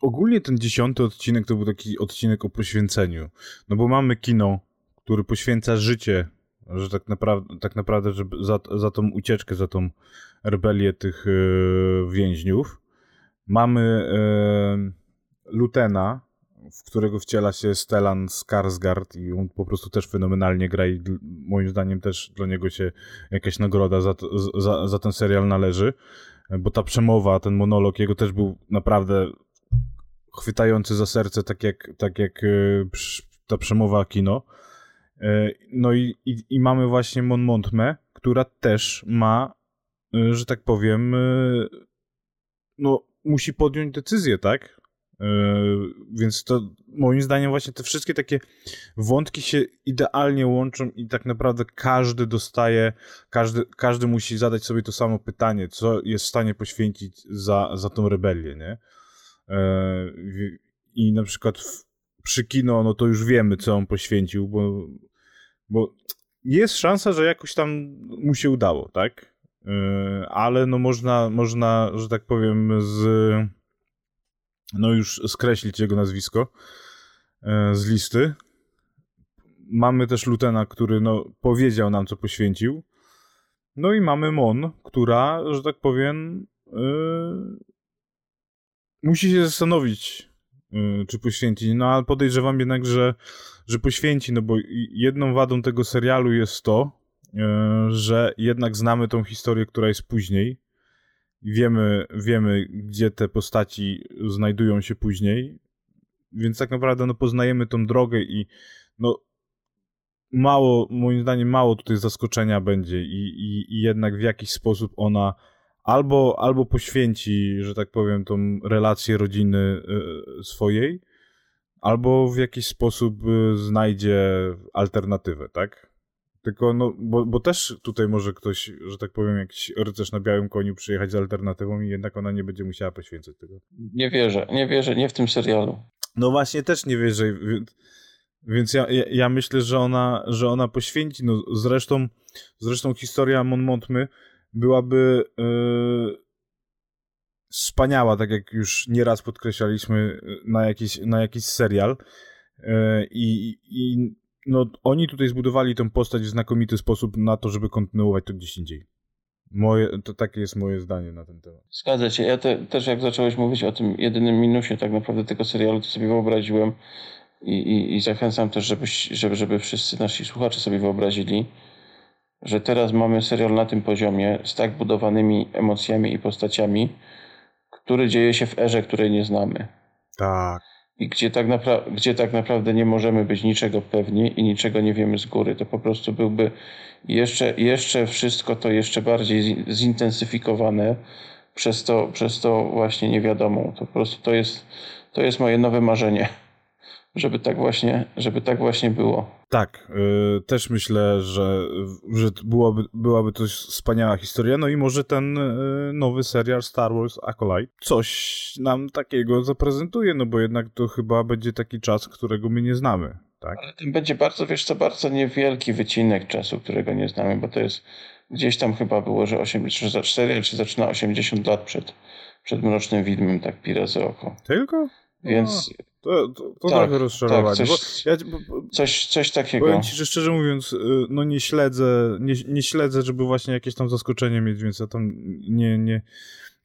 ogólnie ten dziesiąty odcinek to był taki odcinek o poświęceniu. No bo mamy kino, który poświęca życie, że tak naprawdę, tak naprawdę żeby za, za tą ucieczkę, za tą rebelię tych yy, więźniów. Mamy yy, Lutena, w którego wciela się Stellan Skarsgård i on po prostu też fenomenalnie gra i moim zdaniem też dla niego się jakaś nagroda za, za, za ten serial należy, bo ta przemowa, ten monolog jego też był naprawdę chwytający za serce, tak jak, tak jak e, ta przemowa kino. E, no i, i, i mamy właśnie Mon Montme, która też ma, e, że tak powiem, no musi podjąć decyzję, tak? Więc to moim zdaniem właśnie te wszystkie takie wątki się idealnie łączą i tak naprawdę każdy dostaje, każdy, każdy musi zadać sobie to samo pytanie, co jest w stanie poświęcić za, za tą rebelię, nie? I na przykład w, przy kino, no to już wiemy, co on poświęcił, bo, bo jest szansa, że jakoś tam mu się udało, tak? Ale no można, można, że tak powiem, z no już skreślić jego nazwisko e, z listy. Mamy też Lutena, który no, powiedział nam, co poświęcił. No i mamy Mon, która, że tak powiem, yy, musi się zastanowić, yy, czy poświęci. No ale podejrzewam jednak, że, że poświęci, no bo jedną wadą tego serialu jest to, że jednak znamy tą historię, która jest później wiemy, wiemy, gdzie te postaci znajdują się później, więc tak naprawdę no, poznajemy tą drogę i no, mało, moim zdaniem, mało tutaj zaskoczenia będzie i, i, i jednak w jakiś sposób ona albo, albo poświęci, że tak powiem, tą relację rodziny y, swojej, albo w jakiś sposób y, znajdzie alternatywę, tak? Tylko, no, bo, bo też tutaj może ktoś, że tak powiem, jakiś rycerz na białym koniu przyjechać z alternatywą i jednak ona nie będzie musiała poświęcać tego. Nie wierzę, nie wierzę, nie w tym serialu. No właśnie, też nie wierzę, więc ja, ja, ja myślę, że ona, że ona poświęci, no zresztą, zresztą historia Mon Montmy byłaby yy, wspaniała, tak jak już nieraz podkreślaliśmy, na jakiś, na jakiś serial. Yy, I, i no, oni tutaj zbudowali tę postać w znakomity sposób na to, żeby kontynuować to gdzieś indziej. Moje, to takie jest moje zdanie na ten temat. Zgadza się. Ja te, też jak zacząłeś mówić o tym jedynym minusie tak naprawdę tego serialu, to sobie wyobraziłem i, i, i zachęcam też, żeby, żeby, żeby wszyscy nasi słuchacze sobie wyobrazili, że teraz mamy serial na tym poziomie z tak budowanymi emocjami i postaciami, który dzieje się w erze, której nie znamy. Tak i gdzie tak, napra- gdzie tak naprawdę nie możemy być niczego pewni i niczego nie wiemy z góry. To po prostu byłby jeszcze, jeszcze wszystko to jeszcze bardziej zintensyfikowane przez to, przez to właśnie niewiadomą. To po prostu to jest, to jest moje nowe marzenie żeby tak właśnie, żeby tak właśnie było. Tak, yy, też myślę, że, że byłaby, byłaby to wspaniała historia, no i może ten yy, nowy serial Star Wars Acolyte coś nam takiego zaprezentuje, no bo jednak to chyba będzie taki czas, którego my nie znamy, tak? Ale tym będzie bardzo, wiesz co, bardzo niewielki wycinek czasu, którego nie znamy, bo to jest gdzieś tam chyba było, że 8, czy za 4, czy zaczyna 80 lat przed, przed Mrocznym Widmem, tak pira za oko. Tylko? Więc To, to, to tak, trochę rozczarowanie. Tak, coś, ja, coś, coś takiego. Powiem ci, że szczerze mówiąc, y, no nie śledzę, nie, nie śledzę, żeby właśnie jakieś tam zaskoczenie mieć, więc ja tam nie, nie,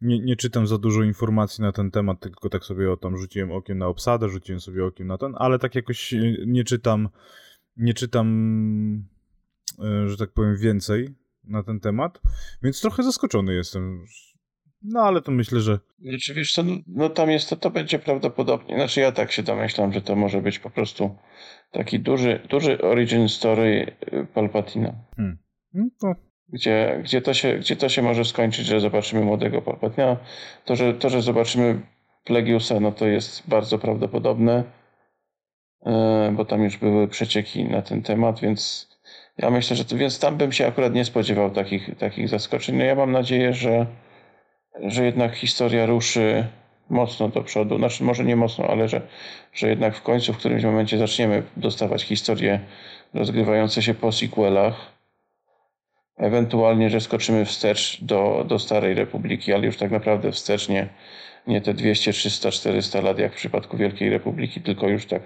nie, nie czytam za dużo informacji na ten temat, tylko tak sobie o tam rzuciłem okiem na obsadę, rzuciłem sobie okiem na ten, ale tak jakoś y, nie czytam, nie czytam, y, że tak powiem, więcej na ten temat, więc trochę zaskoczony jestem. No ale to myślę, że. Znaczy, wiesz co, no tam jest to, to będzie prawdopodobnie. Znaczy ja tak się domyślam, że to może być po prostu taki duży, duży origin story y, Palpatina. Hmm. No to... Gdzie, gdzie, to się, gdzie to się może skończyć, że zobaczymy młodego Palpatina. To, że, to, że zobaczymy Plegiusa, no to jest bardzo prawdopodobne, y, bo tam już były przecieki na ten temat, więc ja myślę, że to, więc tam bym się akurat nie spodziewał takich, takich zaskoczeń. No ja mam nadzieję, że, że jednak historia ruszy mocno do przodu. Znaczy, może nie mocno, ale że, że jednak w końcu w którymś momencie zaczniemy dostawać historie rozgrywające się po sequelach. Ewentualnie, że skoczymy wstecz do, do Starej Republiki, ale już tak naprawdę wstecz nie, nie te 200, 300, 400 lat jak w przypadku Wielkiej Republiki, tylko już tak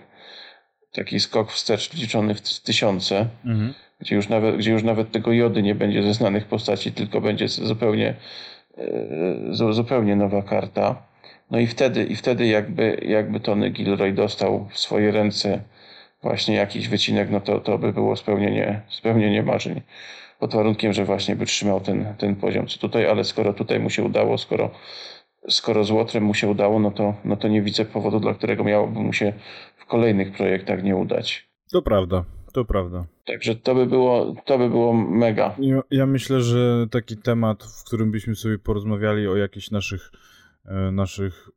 taki skok wstecz liczony w tysiące. Mhm gdzie już nawet, gdzie już nawet tego jody nie będzie ze znanych postaci, tylko będzie zupełnie, zupełnie nowa karta. No i wtedy, i wtedy jakby, jakby Tony Gilroy dostał w swoje ręce właśnie jakiś wycinek, no to, to by było spełnienie, spełnienie marzeń. Pod warunkiem, że właśnie by trzymał ten, ten poziom, co tutaj, ale skoro tutaj mu się udało, skoro, skoro z Łotrem mu się udało, no to, no to nie widzę powodu, dla którego miałoby mu się w kolejnych projektach nie udać. To prawda to prawda. Także to by było, to by było mega. Ja, ja myślę, że taki temat, w którym byśmy sobie porozmawiali o jakichś naszych, e, naszych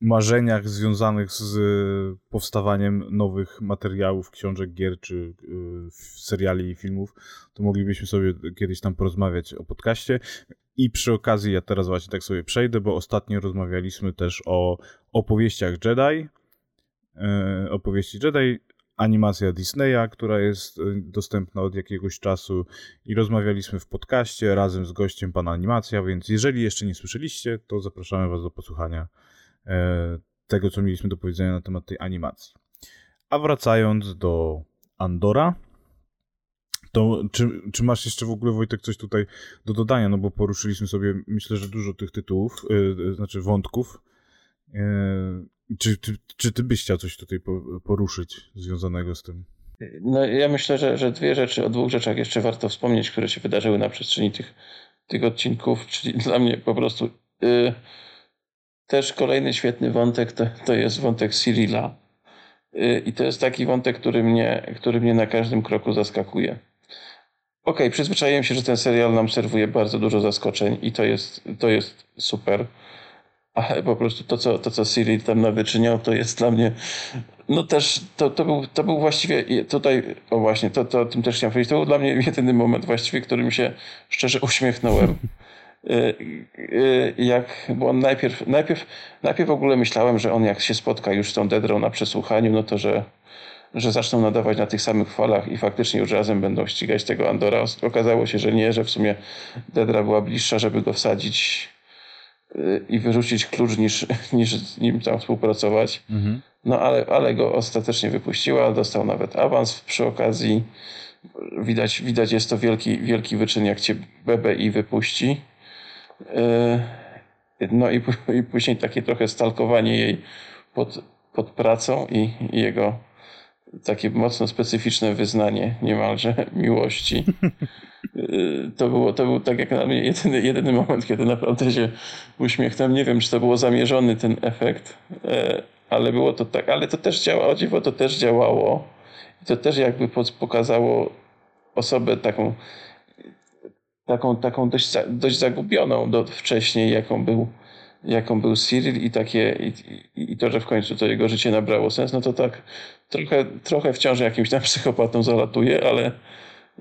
marzeniach związanych z powstawaniem nowych materiałów, książek, gier czy e, seriali i filmów, to moglibyśmy sobie kiedyś tam porozmawiać o podcaście. I przy okazji ja teraz właśnie tak sobie przejdę, bo ostatnio rozmawialiśmy też o opowieściach Jedi. E, opowieści Jedi animacja Disneya, która jest y, dostępna od jakiegoś czasu i rozmawialiśmy w podcaście razem z gościem pana animacja, więc jeżeli jeszcze nie słyszeliście, to zapraszamy was do posłuchania e, tego, co mieliśmy do powiedzenia na temat tej animacji. A wracając do Andora, to czy, czy masz jeszcze w ogóle, Wojtek, coś tutaj do dodania? No bo poruszyliśmy sobie, myślę, że dużo tych tytułów, yy, znaczy wątków. Czy, czy, czy ty byś chciał coś tutaj poruszyć związanego z tym? No ja myślę, że, że dwie rzeczy, o dwóch rzeczach jeszcze warto wspomnieć, które się wydarzyły na przestrzeni tych, tych odcinków, czyli dla mnie po prostu yy, też kolejny świetny wątek to, to jest wątek Cyrilla. Yy, I to jest taki wątek, który mnie, który mnie na każdym kroku zaskakuje. Okej, okay, przyzwyczaiłem się, że ten serial nam serwuje bardzo dużo zaskoczeń i to jest, to jest super ale po prostu to, co, to, co Siri tam nawyczyniał, to jest dla mnie, no też, to, to, był, to był właściwie, tutaj, o właśnie, to, to o tym też chciałem powiedzieć, to był dla mnie jedyny moment właściwie, którym się szczerze uśmiechnąłem. Y, y, jak, bo on najpierw, najpierw, najpierw w ogóle myślałem, że on jak się spotka już z tą Dedrą na przesłuchaniu, no to że, że zaczną nadawać na tych samych falach i faktycznie już razem będą ścigać tego Andora. Okazało się, że nie, że w sumie Dedra była bliższa, żeby go wsadzić i wyrzucić klucz niż, niż z nim tam współpracować. Mhm. No ale, ale go ostatecznie wypuściła, dostał nawet awans przy okazji. Widać, widać jest to wielki, wielki wyczyn, jak cię BBI wypuści. Yy, no i, i później takie trochę stalkowanie jej pod, pod pracą i, i jego takie mocno specyficzne wyznanie niemalże miłości. Y, to, było, to był tak jak na mnie jedyny, jedyny moment, kiedy naprawdę się uśmiechnąłem. Nie wiem, czy to było zamierzony ten efekt, e, ale było to tak, ale to też działało, dziwo to też działało. I to też jakby pokazało osobę taką, taką, taką dość, dość zagubioną do, wcześniej, jaką był jaką był Cyril i takie i, i, to, że w końcu to jego życie nabrało sens, no to tak trochę, trochę wciąż jakimś tam psychopatą zalatuje, ale,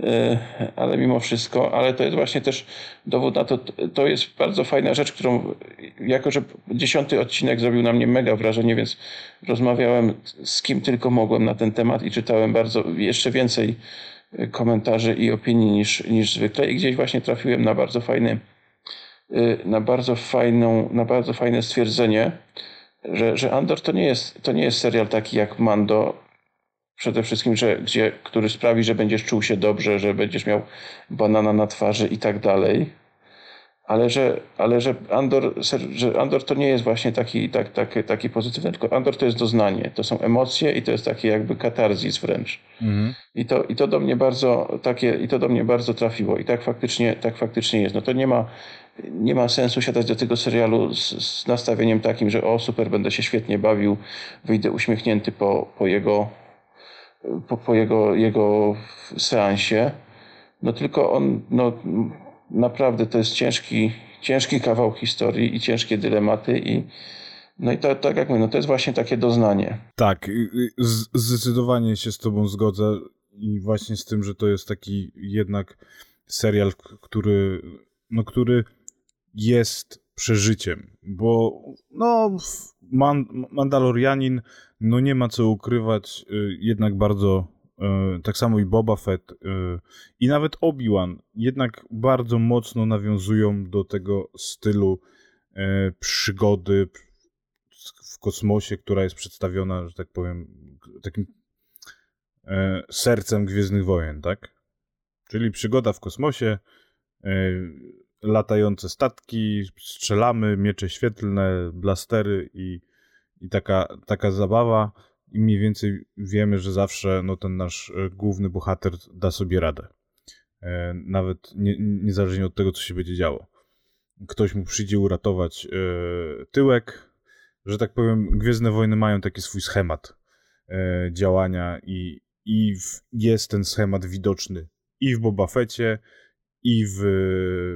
e, ale mimo wszystko, ale to jest właśnie też dowód na to, to jest bardzo fajna rzecz, którą jako, że dziesiąty odcinek zrobił na mnie mega wrażenie, więc rozmawiałem z kim tylko mogłem na ten temat i czytałem bardzo, jeszcze więcej komentarzy i opinii niż, niż zwykle i gdzieś właśnie trafiłem na bardzo fajny na bardzo, fajną, na bardzo fajne stwierdzenie, że, że Andor to nie, jest, to nie jest serial taki jak Mando, przede wszystkim, że, gdzie, który sprawi, że będziesz czuł się dobrze, że będziesz miał banana na twarzy i tak dalej. Ale że, ale że, Andor, że Andor to nie jest właśnie taki, tak, taki, taki pozytywny, tylko Andor to jest doznanie, to są emocje i to jest takie jakby katarzis wręcz. Mhm. I, to, I to do mnie bardzo takie, i to do mnie bardzo trafiło. I tak faktycznie, tak faktycznie jest. No to nie ma, nie ma sensu siadać do tego serialu z, z nastawieniem takim, że o super, będę się świetnie bawił, wyjdę uśmiechnięty po, po jego po, po jego, jego seansie. No tylko on, no naprawdę to jest ciężki, ciężki kawał historii i ciężkie dylematy i no i to, tak jak mówię, no to jest właśnie takie doznanie. Tak, zdecydowanie się z tobą zgodzę i właśnie z tym, że to jest taki jednak serial, który, no, który jest przeżyciem, bo no Man Mandalorianin no nie ma co ukrywać, y, jednak bardzo, y, tak samo i Boba Fett y, i nawet Obi-Wan, jednak bardzo mocno nawiązują do tego stylu przygody w kosmosie, która jest przedstawiona, że tak powiem, takim sercem Gwiezdnych Wojen, tak? Czyli przygoda w kosmosie, latające statki, strzelamy, miecze świetlne, blastery i i taka, taka zabawa i mniej więcej wiemy, że zawsze no, ten nasz e, główny bohater da sobie radę. E, nawet nie, niezależnie od tego, co się będzie działo. Ktoś mu przyjdzie uratować e, tyłek, że tak powiem, Gwiezdne Wojny mają taki swój schemat działania i, i w, jest ten schemat widoczny i w Boba Fecie, i w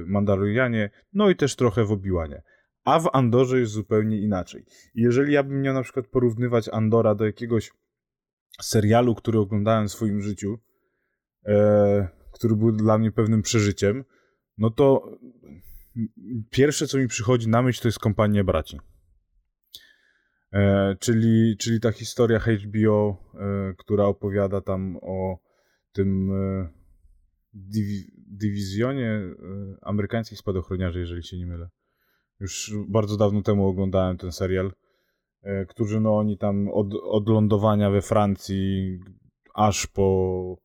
Mandalorianie, no i też trochę w Obiłanie. A w Andorze jest zupełnie inaczej. jeżeli ja bym miał na przykład porównywać Andora do jakiegoś serialu, który oglądałem w swoim życiu, e, który był dla mnie pewnym przeżyciem, no to pierwsze, co mi przychodzi na myśl, to jest Kompania Braci. E, czyli, czyli ta historia HBO, e, która opowiada tam o tym e, dywizjonie e, amerykańskich spadochroniarzy, jeżeli się nie mylę. Już bardzo dawno temu oglądałem ten serial, e, którzy no oni tam od, od lądowania we Francji aż po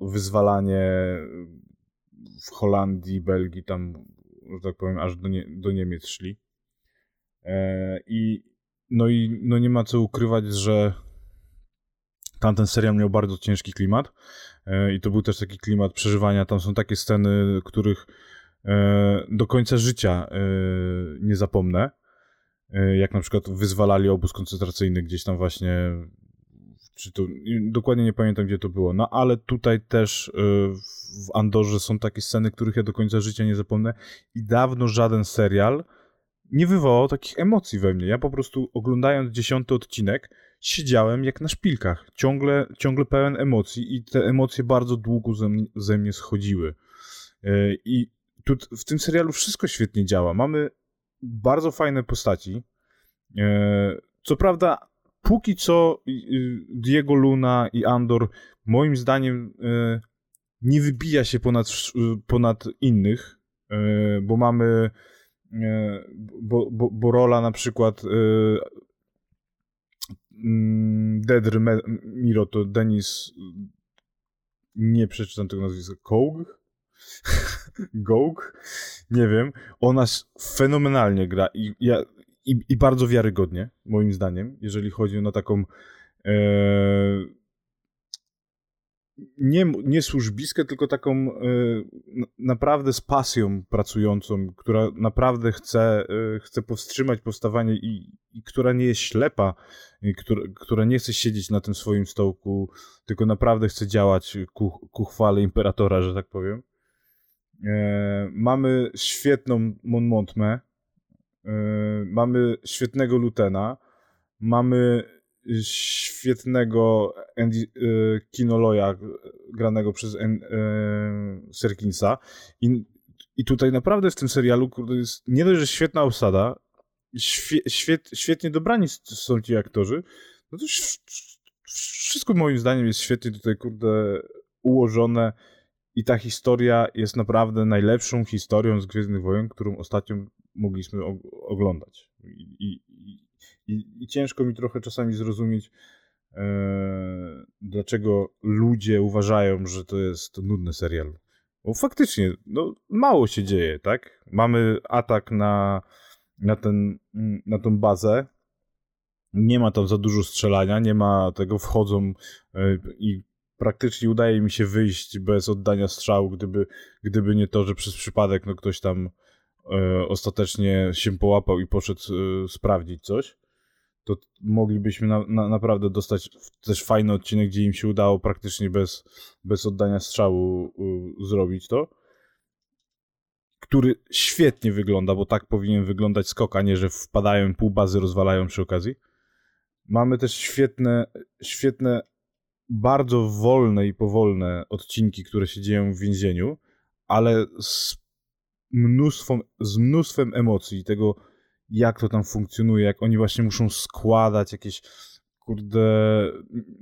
wyzwalanie w Holandii, Belgii, tam, że tak powiem, aż do, nie, do Niemiec szli. E, I no i no nie ma co ukrywać, że tamten serial miał bardzo ciężki klimat i to był też taki klimat przeżywania. Tam są takie sceny, których E, do końca życia e, nie zapomnę. E, jak na przykład wyzwalali obóz koncentracyjny gdzieś tam właśnie, czy to, dokładnie nie pamiętam gdzie to było, no ale tutaj też w Andorze są takie sceny, których ja do końca życia nie zapomnę i dawno żaden serial nie wywołał takich emocji we mnie. Ja po prostu oglądając dziesiąty odcinek siedziałem jak na szpilkach, ciągle, ciągle pełen emocji i te emocje bardzo długo ze, mnie, ze mnie schodziły. I tu, w tym serialu wszystko świetnie działa. Mamy bardzo fajne postaci. E, co prawda, póki co Diego Luna i Andor moim zdaniem e, nie wybija się ponad, ponad innych, e, bo mamy bo, bo, bo rola na przykład mm, Dedry Miro to Denis nie przeczytam tego nazwiska Koug Gołg? Nie wiem. Ona fenomenalnie gra i, ja, i, i bardzo wiarygodnie, moim zdaniem, jeżeli chodzi o taką e, nie, nie służbiskę, tylko taką e, naprawdę z pasją pracującą, która naprawdę chce, e, chce powstrzymać powstawanie i, i która nie jest ślepa, która, która nie chce siedzieć na tym swoim stołku, tylko naprawdę chce działać ku, ku chwale imperatora, że tak powiem. E, mamy świetną Mon Montme, e, mamy świetnego Lutena, mamy świetnego Andy, e, Kinoloja granego przez e, Serkinsa i, i tutaj naprawdę w tym serialu kurde, jest nie dość, że świetna obsada, świe, świet, świetnie dobrani są ci aktorzy, no to wszystko moim zdaniem jest świetnie tutaj kurde ułożone i ta historia jest naprawdę najlepszą historią z Gwiezdnych Wojen, którą ostatnio mogliśmy oglądać. I, i, i, i ciężko mi trochę czasami zrozumieć, e, dlaczego ludzie uważają, że to jest nudny serial. Bo faktycznie, no, mało się dzieje, tak? Mamy atak na, na, ten, na tą bazę. Nie ma tam za dużo strzelania, nie ma tego, wchodzą e, i praktycznie udaje mi się wyjść bez oddania strzału, gdyby, gdyby nie to, że przez przypadek no, ktoś tam e, ostatecznie się połapał i poszedł e, sprawdzić coś, to moglibyśmy na, na, naprawdę dostać też fajny odcinek, gdzie im się udało praktycznie bez, bez oddania strzału e, zrobić to. Który świetnie wygląda, bo tak powinien wyglądać skok, a nie, że wpadają pół bazy rozwalają przy okazji. Mamy też świetne, świetne bardzo wolne i powolne odcinki, które się dzieją w więzieniu, ale z mnóstwem, z mnóstwem emocji tego, jak to tam funkcjonuje, jak oni właśnie muszą składać jakieś kurde,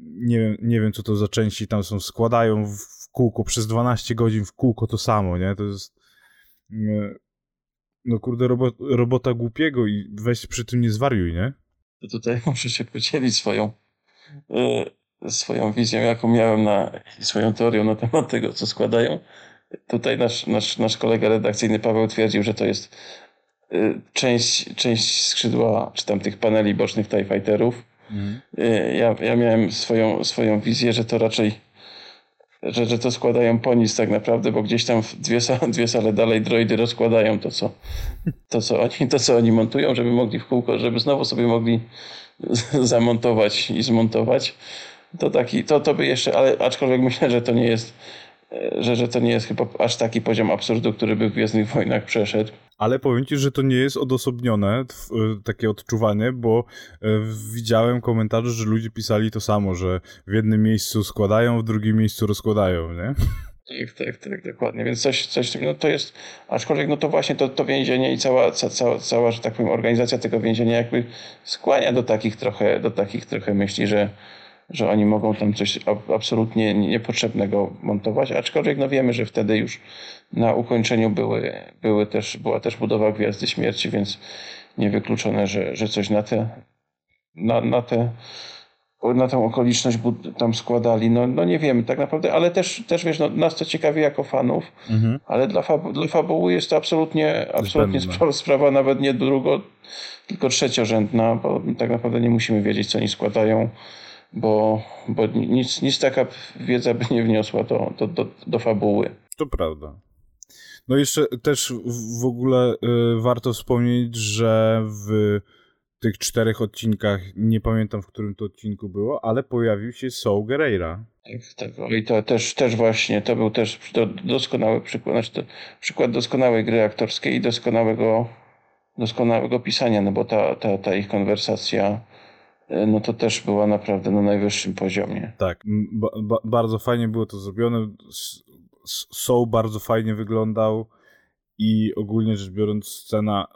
nie wiem, nie wiem co to za części tam są, składają w kółko przez 12 godzin w kółko to samo, nie? To jest no kurde robota, robota głupiego i weź przy tym nie zwariuj, nie? To tutaj muszę się podzielić swoją yy swoją wizją, jaką miałem na swoją teorią na temat tego, co składają. Tutaj nasz, nasz, nasz kolega redakcyjny Paweł twierdził, że to jest część, część skrzydła, czy tam tych paneli bocznych TIE Fighterów. Mhm. Y, ja, ja miałem swoją, swoją wizję, że to raczej że, że to składają po nic tak naprawdę, bo gdzieś tam dwie, dwie sale dalej droidy rozkładają to co, to, co oni, to, co oni montują, żeby mogli w kółko, żeby znowu sobie mogli zamontować i zmontować. To taki, to, to by jeszcze, ale aczkolwiek myślę, że to nie jest, że, że to nie jest chyba aż taki poziom absurdu, który by w Gwiezdnych Wojnach przeszedł. Ale powiem ci, że to nie jest odosobnione, e, takie odczuwanie, bo e, widziałem komentarze, że ludzie pisali to samo, że w jednym miejscu składają, w drugim miejscu rozkładają, nie? Tak, tak, tak, dokładnie. Więc coś, coś no to jest, aczkolwiek no to właśnie to, to więzienie i cała, ca, cała, cała, że tak powiem, organizacja tego więzienia jakby skłania do takich trochę, do takich trochę myśli, że że oni mogą tam coś absolutnie niepotrzebnego montować, aczkolwiek no wiemy, że wtedy już na ukończeniu były, były też, była też budowa Gwiazdy Śmierci, więc niewykluczone, że, że coś na te, na, na te na tę okoliczność tam składali, no, no nie wiemy tak naprawdę, ale też, też wiesz, no, nas to ciekawi jako fanów, mhm. ale dla, fabu dla fabuły jest to absolutnie, absolutnie spra sprawa nawet nie drugo, tylko trzeciorzędna, bo tak naprawdę nie musimy wiedzieć, co oni składają bo, bo nic, nic taka wiedza by nie wniosła do, do, do, do fabuły. To prawda. No jeszcze też w ogóle y, warto wspomnieć, że w tych czterech odcinkach, nie pamiętam w którym to odcinku było, ale pojawił się Saul Guerreira. Tak, tak. I to też, też właśnie, to był też doskonały przykład, znaczy to przykład doskonałej gry aktorskiej i doskonałego, doskonałego pisania, no bo ta, ta, ta ich konwersacja no to też była naprawdę na najwyższym poziomie. Tak, ba ba bardzo fajnie było to zrobione. Soul bardzo fajnie wyglądał i ogólnie rzecz biorąc scena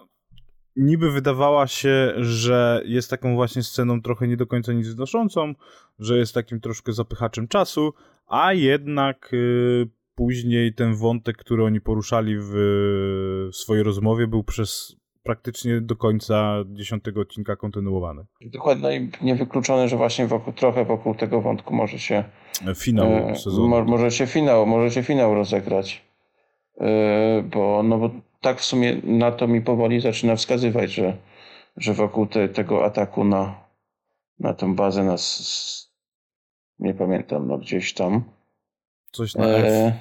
niby wydawała się, że jest taką właśnie sceną trochę nie do końca nic wnoszącą, że jest takim troszkę zapychaczem czasu, a jednak y, później ten wątek, który oni poruszali w, w swojej rozmowie był przez praktycznie do końca dziesiątego odcinka kontynuowany. Dokładnie i niewykluczone, że właśnie wokół, trochę wokół tego wątku może się finał e, sezonu. Mo, może się finał, może się finał rozegrać. E, bo, no bo tak w sumie na to mi powoli zaczyna wskazywać, że, że wokół te, tego ataku na, na tę bazę nas nie pamiętam, no gdzieś tam. Coś na e,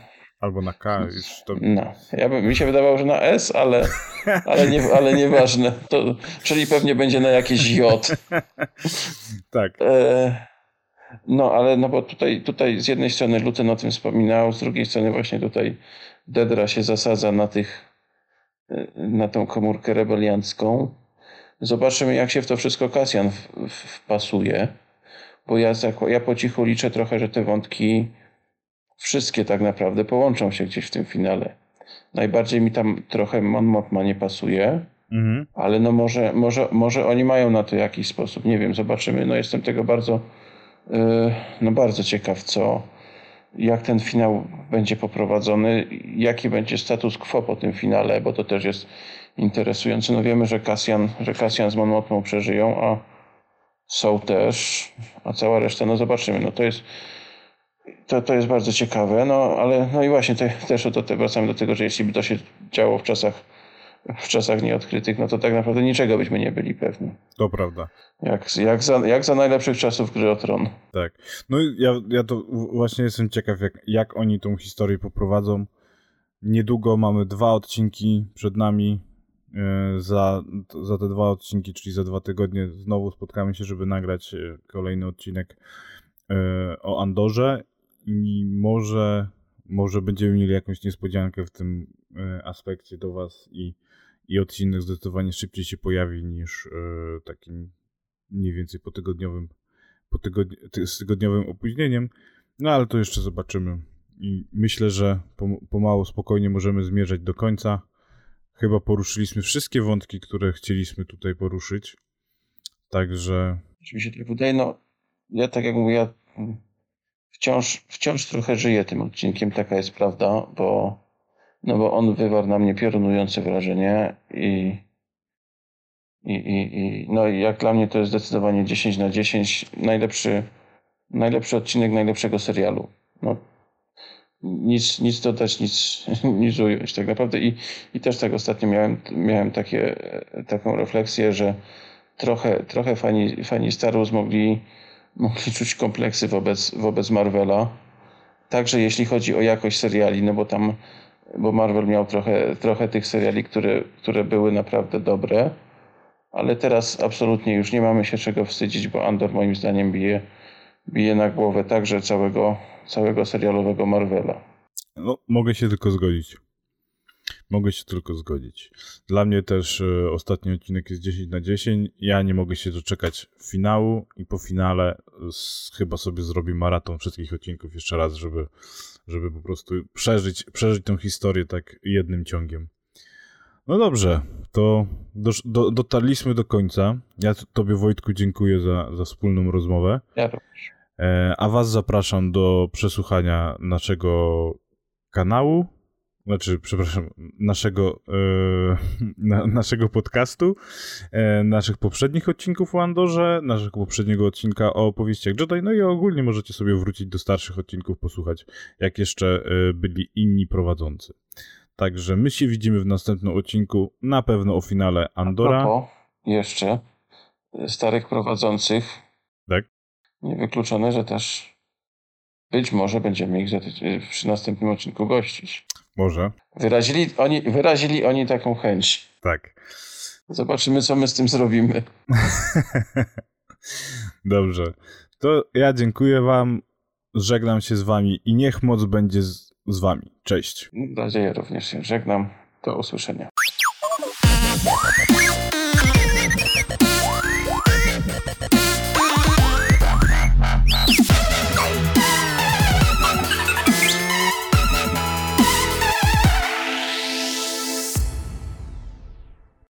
Albo na K już to... No, ja by, mi się wydawało, że na S, ale, ale, nie, ale nieważne. To, czyli pewnie będzie na jakieś J. tak. E, no, ale no bo tutaj, tutaj z jednej strony Luten o tym wspominał, z drugiej strony właśnie tutaj Dedra się zasadza na tych, e, na tą komórkę rebeliancką. Zobaczymy, jak się w to wszystko Kasjan wpasuje, bo ja, ja po cichu liczę trochę, że te wątki wszystkie tak naprawdę połączą się gdzieś w tym finale. Najbardziej mi tam trochę Mon Mothma nie pasuje, mhm. ale no może, może, może oni mają na to jakiś sposób. Nie wiem, zobaczymy. No jestem tego bardzo, yy, no bardzo ciekaw, co, jak ten finał będzie poprowadzony, jaki będzie status quo po tym finale, bo to też jest interesujący. No wiemy, że Kasjan, że Kasjan z Monmotmą przeżyją, a są też, a cała reszta, no zobaczymy. No to jest, to, to jest bardzo ciekawe, no ale no i właśnie te, też do, te, wracamy do tego, że jeśli by to się działo w czasach w czasach nieodkrytych, no to tak naprawdę niczego byśmy nie byli pewni. To prawda. Jak, jak, za, jak za najlepszych czasów gry o tron. Tak. No ja, ja to właśnie jestem ciekaw, jak, jak oni tą historię poprowadzą. Niedługo mamy dwa odcinki przed nami. E, za, za te dwa odcinki, czyli za dwa tygodnie, znowu spotkamy się, żeby nagrać e, kolejny odcinek e, o Andorze i może, może będziemy mieli jakąś niespodziankę w tym aspekcie do Was i i odcinek zdecydowanie szybciej się pojawi niż e, takim mniej więcej po tygodniowym, po tygodni z tygodniowym opóźnieniem. No ale to jeszcze zobaczymy. I myślę, że pomału spokojnie możemy zmierzać do końca. Chyba poruszyliśmy wszystkie wątki, które chcieliśmy tutaj poruszyć. Także. Czy mi się tak wydaje, no ja tak jak mówię, ja wciąż, wciąż trochę żyję tym odcinkiem, taka jest prawda, bo no bo on wywarł na mnie piorunujące wrażenie i, i, i, i no jak dla mnie to jest zdecydowanie 10 na 10 najlepszy, najlepszy odcinek najlepszego serialu. No, nic, nic dodać, nic, nic ująć tak naprawdę i, i też tak ostatnio miałem, miałem takie, taką refleksję, że trochę, trochę fani, fani Star Wars mogli, mogli czuć kompleksy wobec, wobec Marvela. Także jeśli chodzi o jakość seriali, no bo tam bo Marvel miał trochę, trochę tych seriali, które, które były naprawdę dobre, ale teraz absolutnie już nie mamy się czego wstydzić, bo Andor moim zdaniem bije, bije na głowę także całego, całego serialowego Marvela. No, mogę się tylko zgodzić. Mogę się tylko zgodzić. Dla mnie też y, ostatni odcinek jest 10 na 10. Ja nie mogę się doczekać finału i po finale z, chyba sobie zrobię maraton wszystkich odcinków jeszcze raz, żeby żeby po prostu przeżyć, przeżyć tę historię tak jednym ciągiem. No dobrze, to do, do, dotarliśmy do końca. Ja Tobie, Wojtku, dziękuję za, za wspólną rozmowę. Ja również. E, a Was zapraszam do przesłuchania naszego kanału znaczy, przepraszam, naszego, e, na, naszego podcastu, e, naszych poprzednich odcinków o Andorze, naszego poprzedniego odcinka o opowieściach Jedi, no i ogólnie możecie sobie wrócić do starszych odcinków, posłuchać, jak jeszcze e, byli inni prowadzący. Także my się widzimy w następnym odcinku, na pewno o finale Andora. A propos jeszcze starych prowadzących. Tak? Niewykluczone, że też być może będziemy ich przy następnym odcinku gościć. Może. Wyrazili oni, wyrazili oni taką chęć. Tak. Zobaczymy, co my z tym zrobimy. Dobrze. To ja dziękuję Wam, żegnam się z Wami i niech moc będzie z, z Wami. Cześć. Mam nadzieję również się żegnam. Do usłyszenia.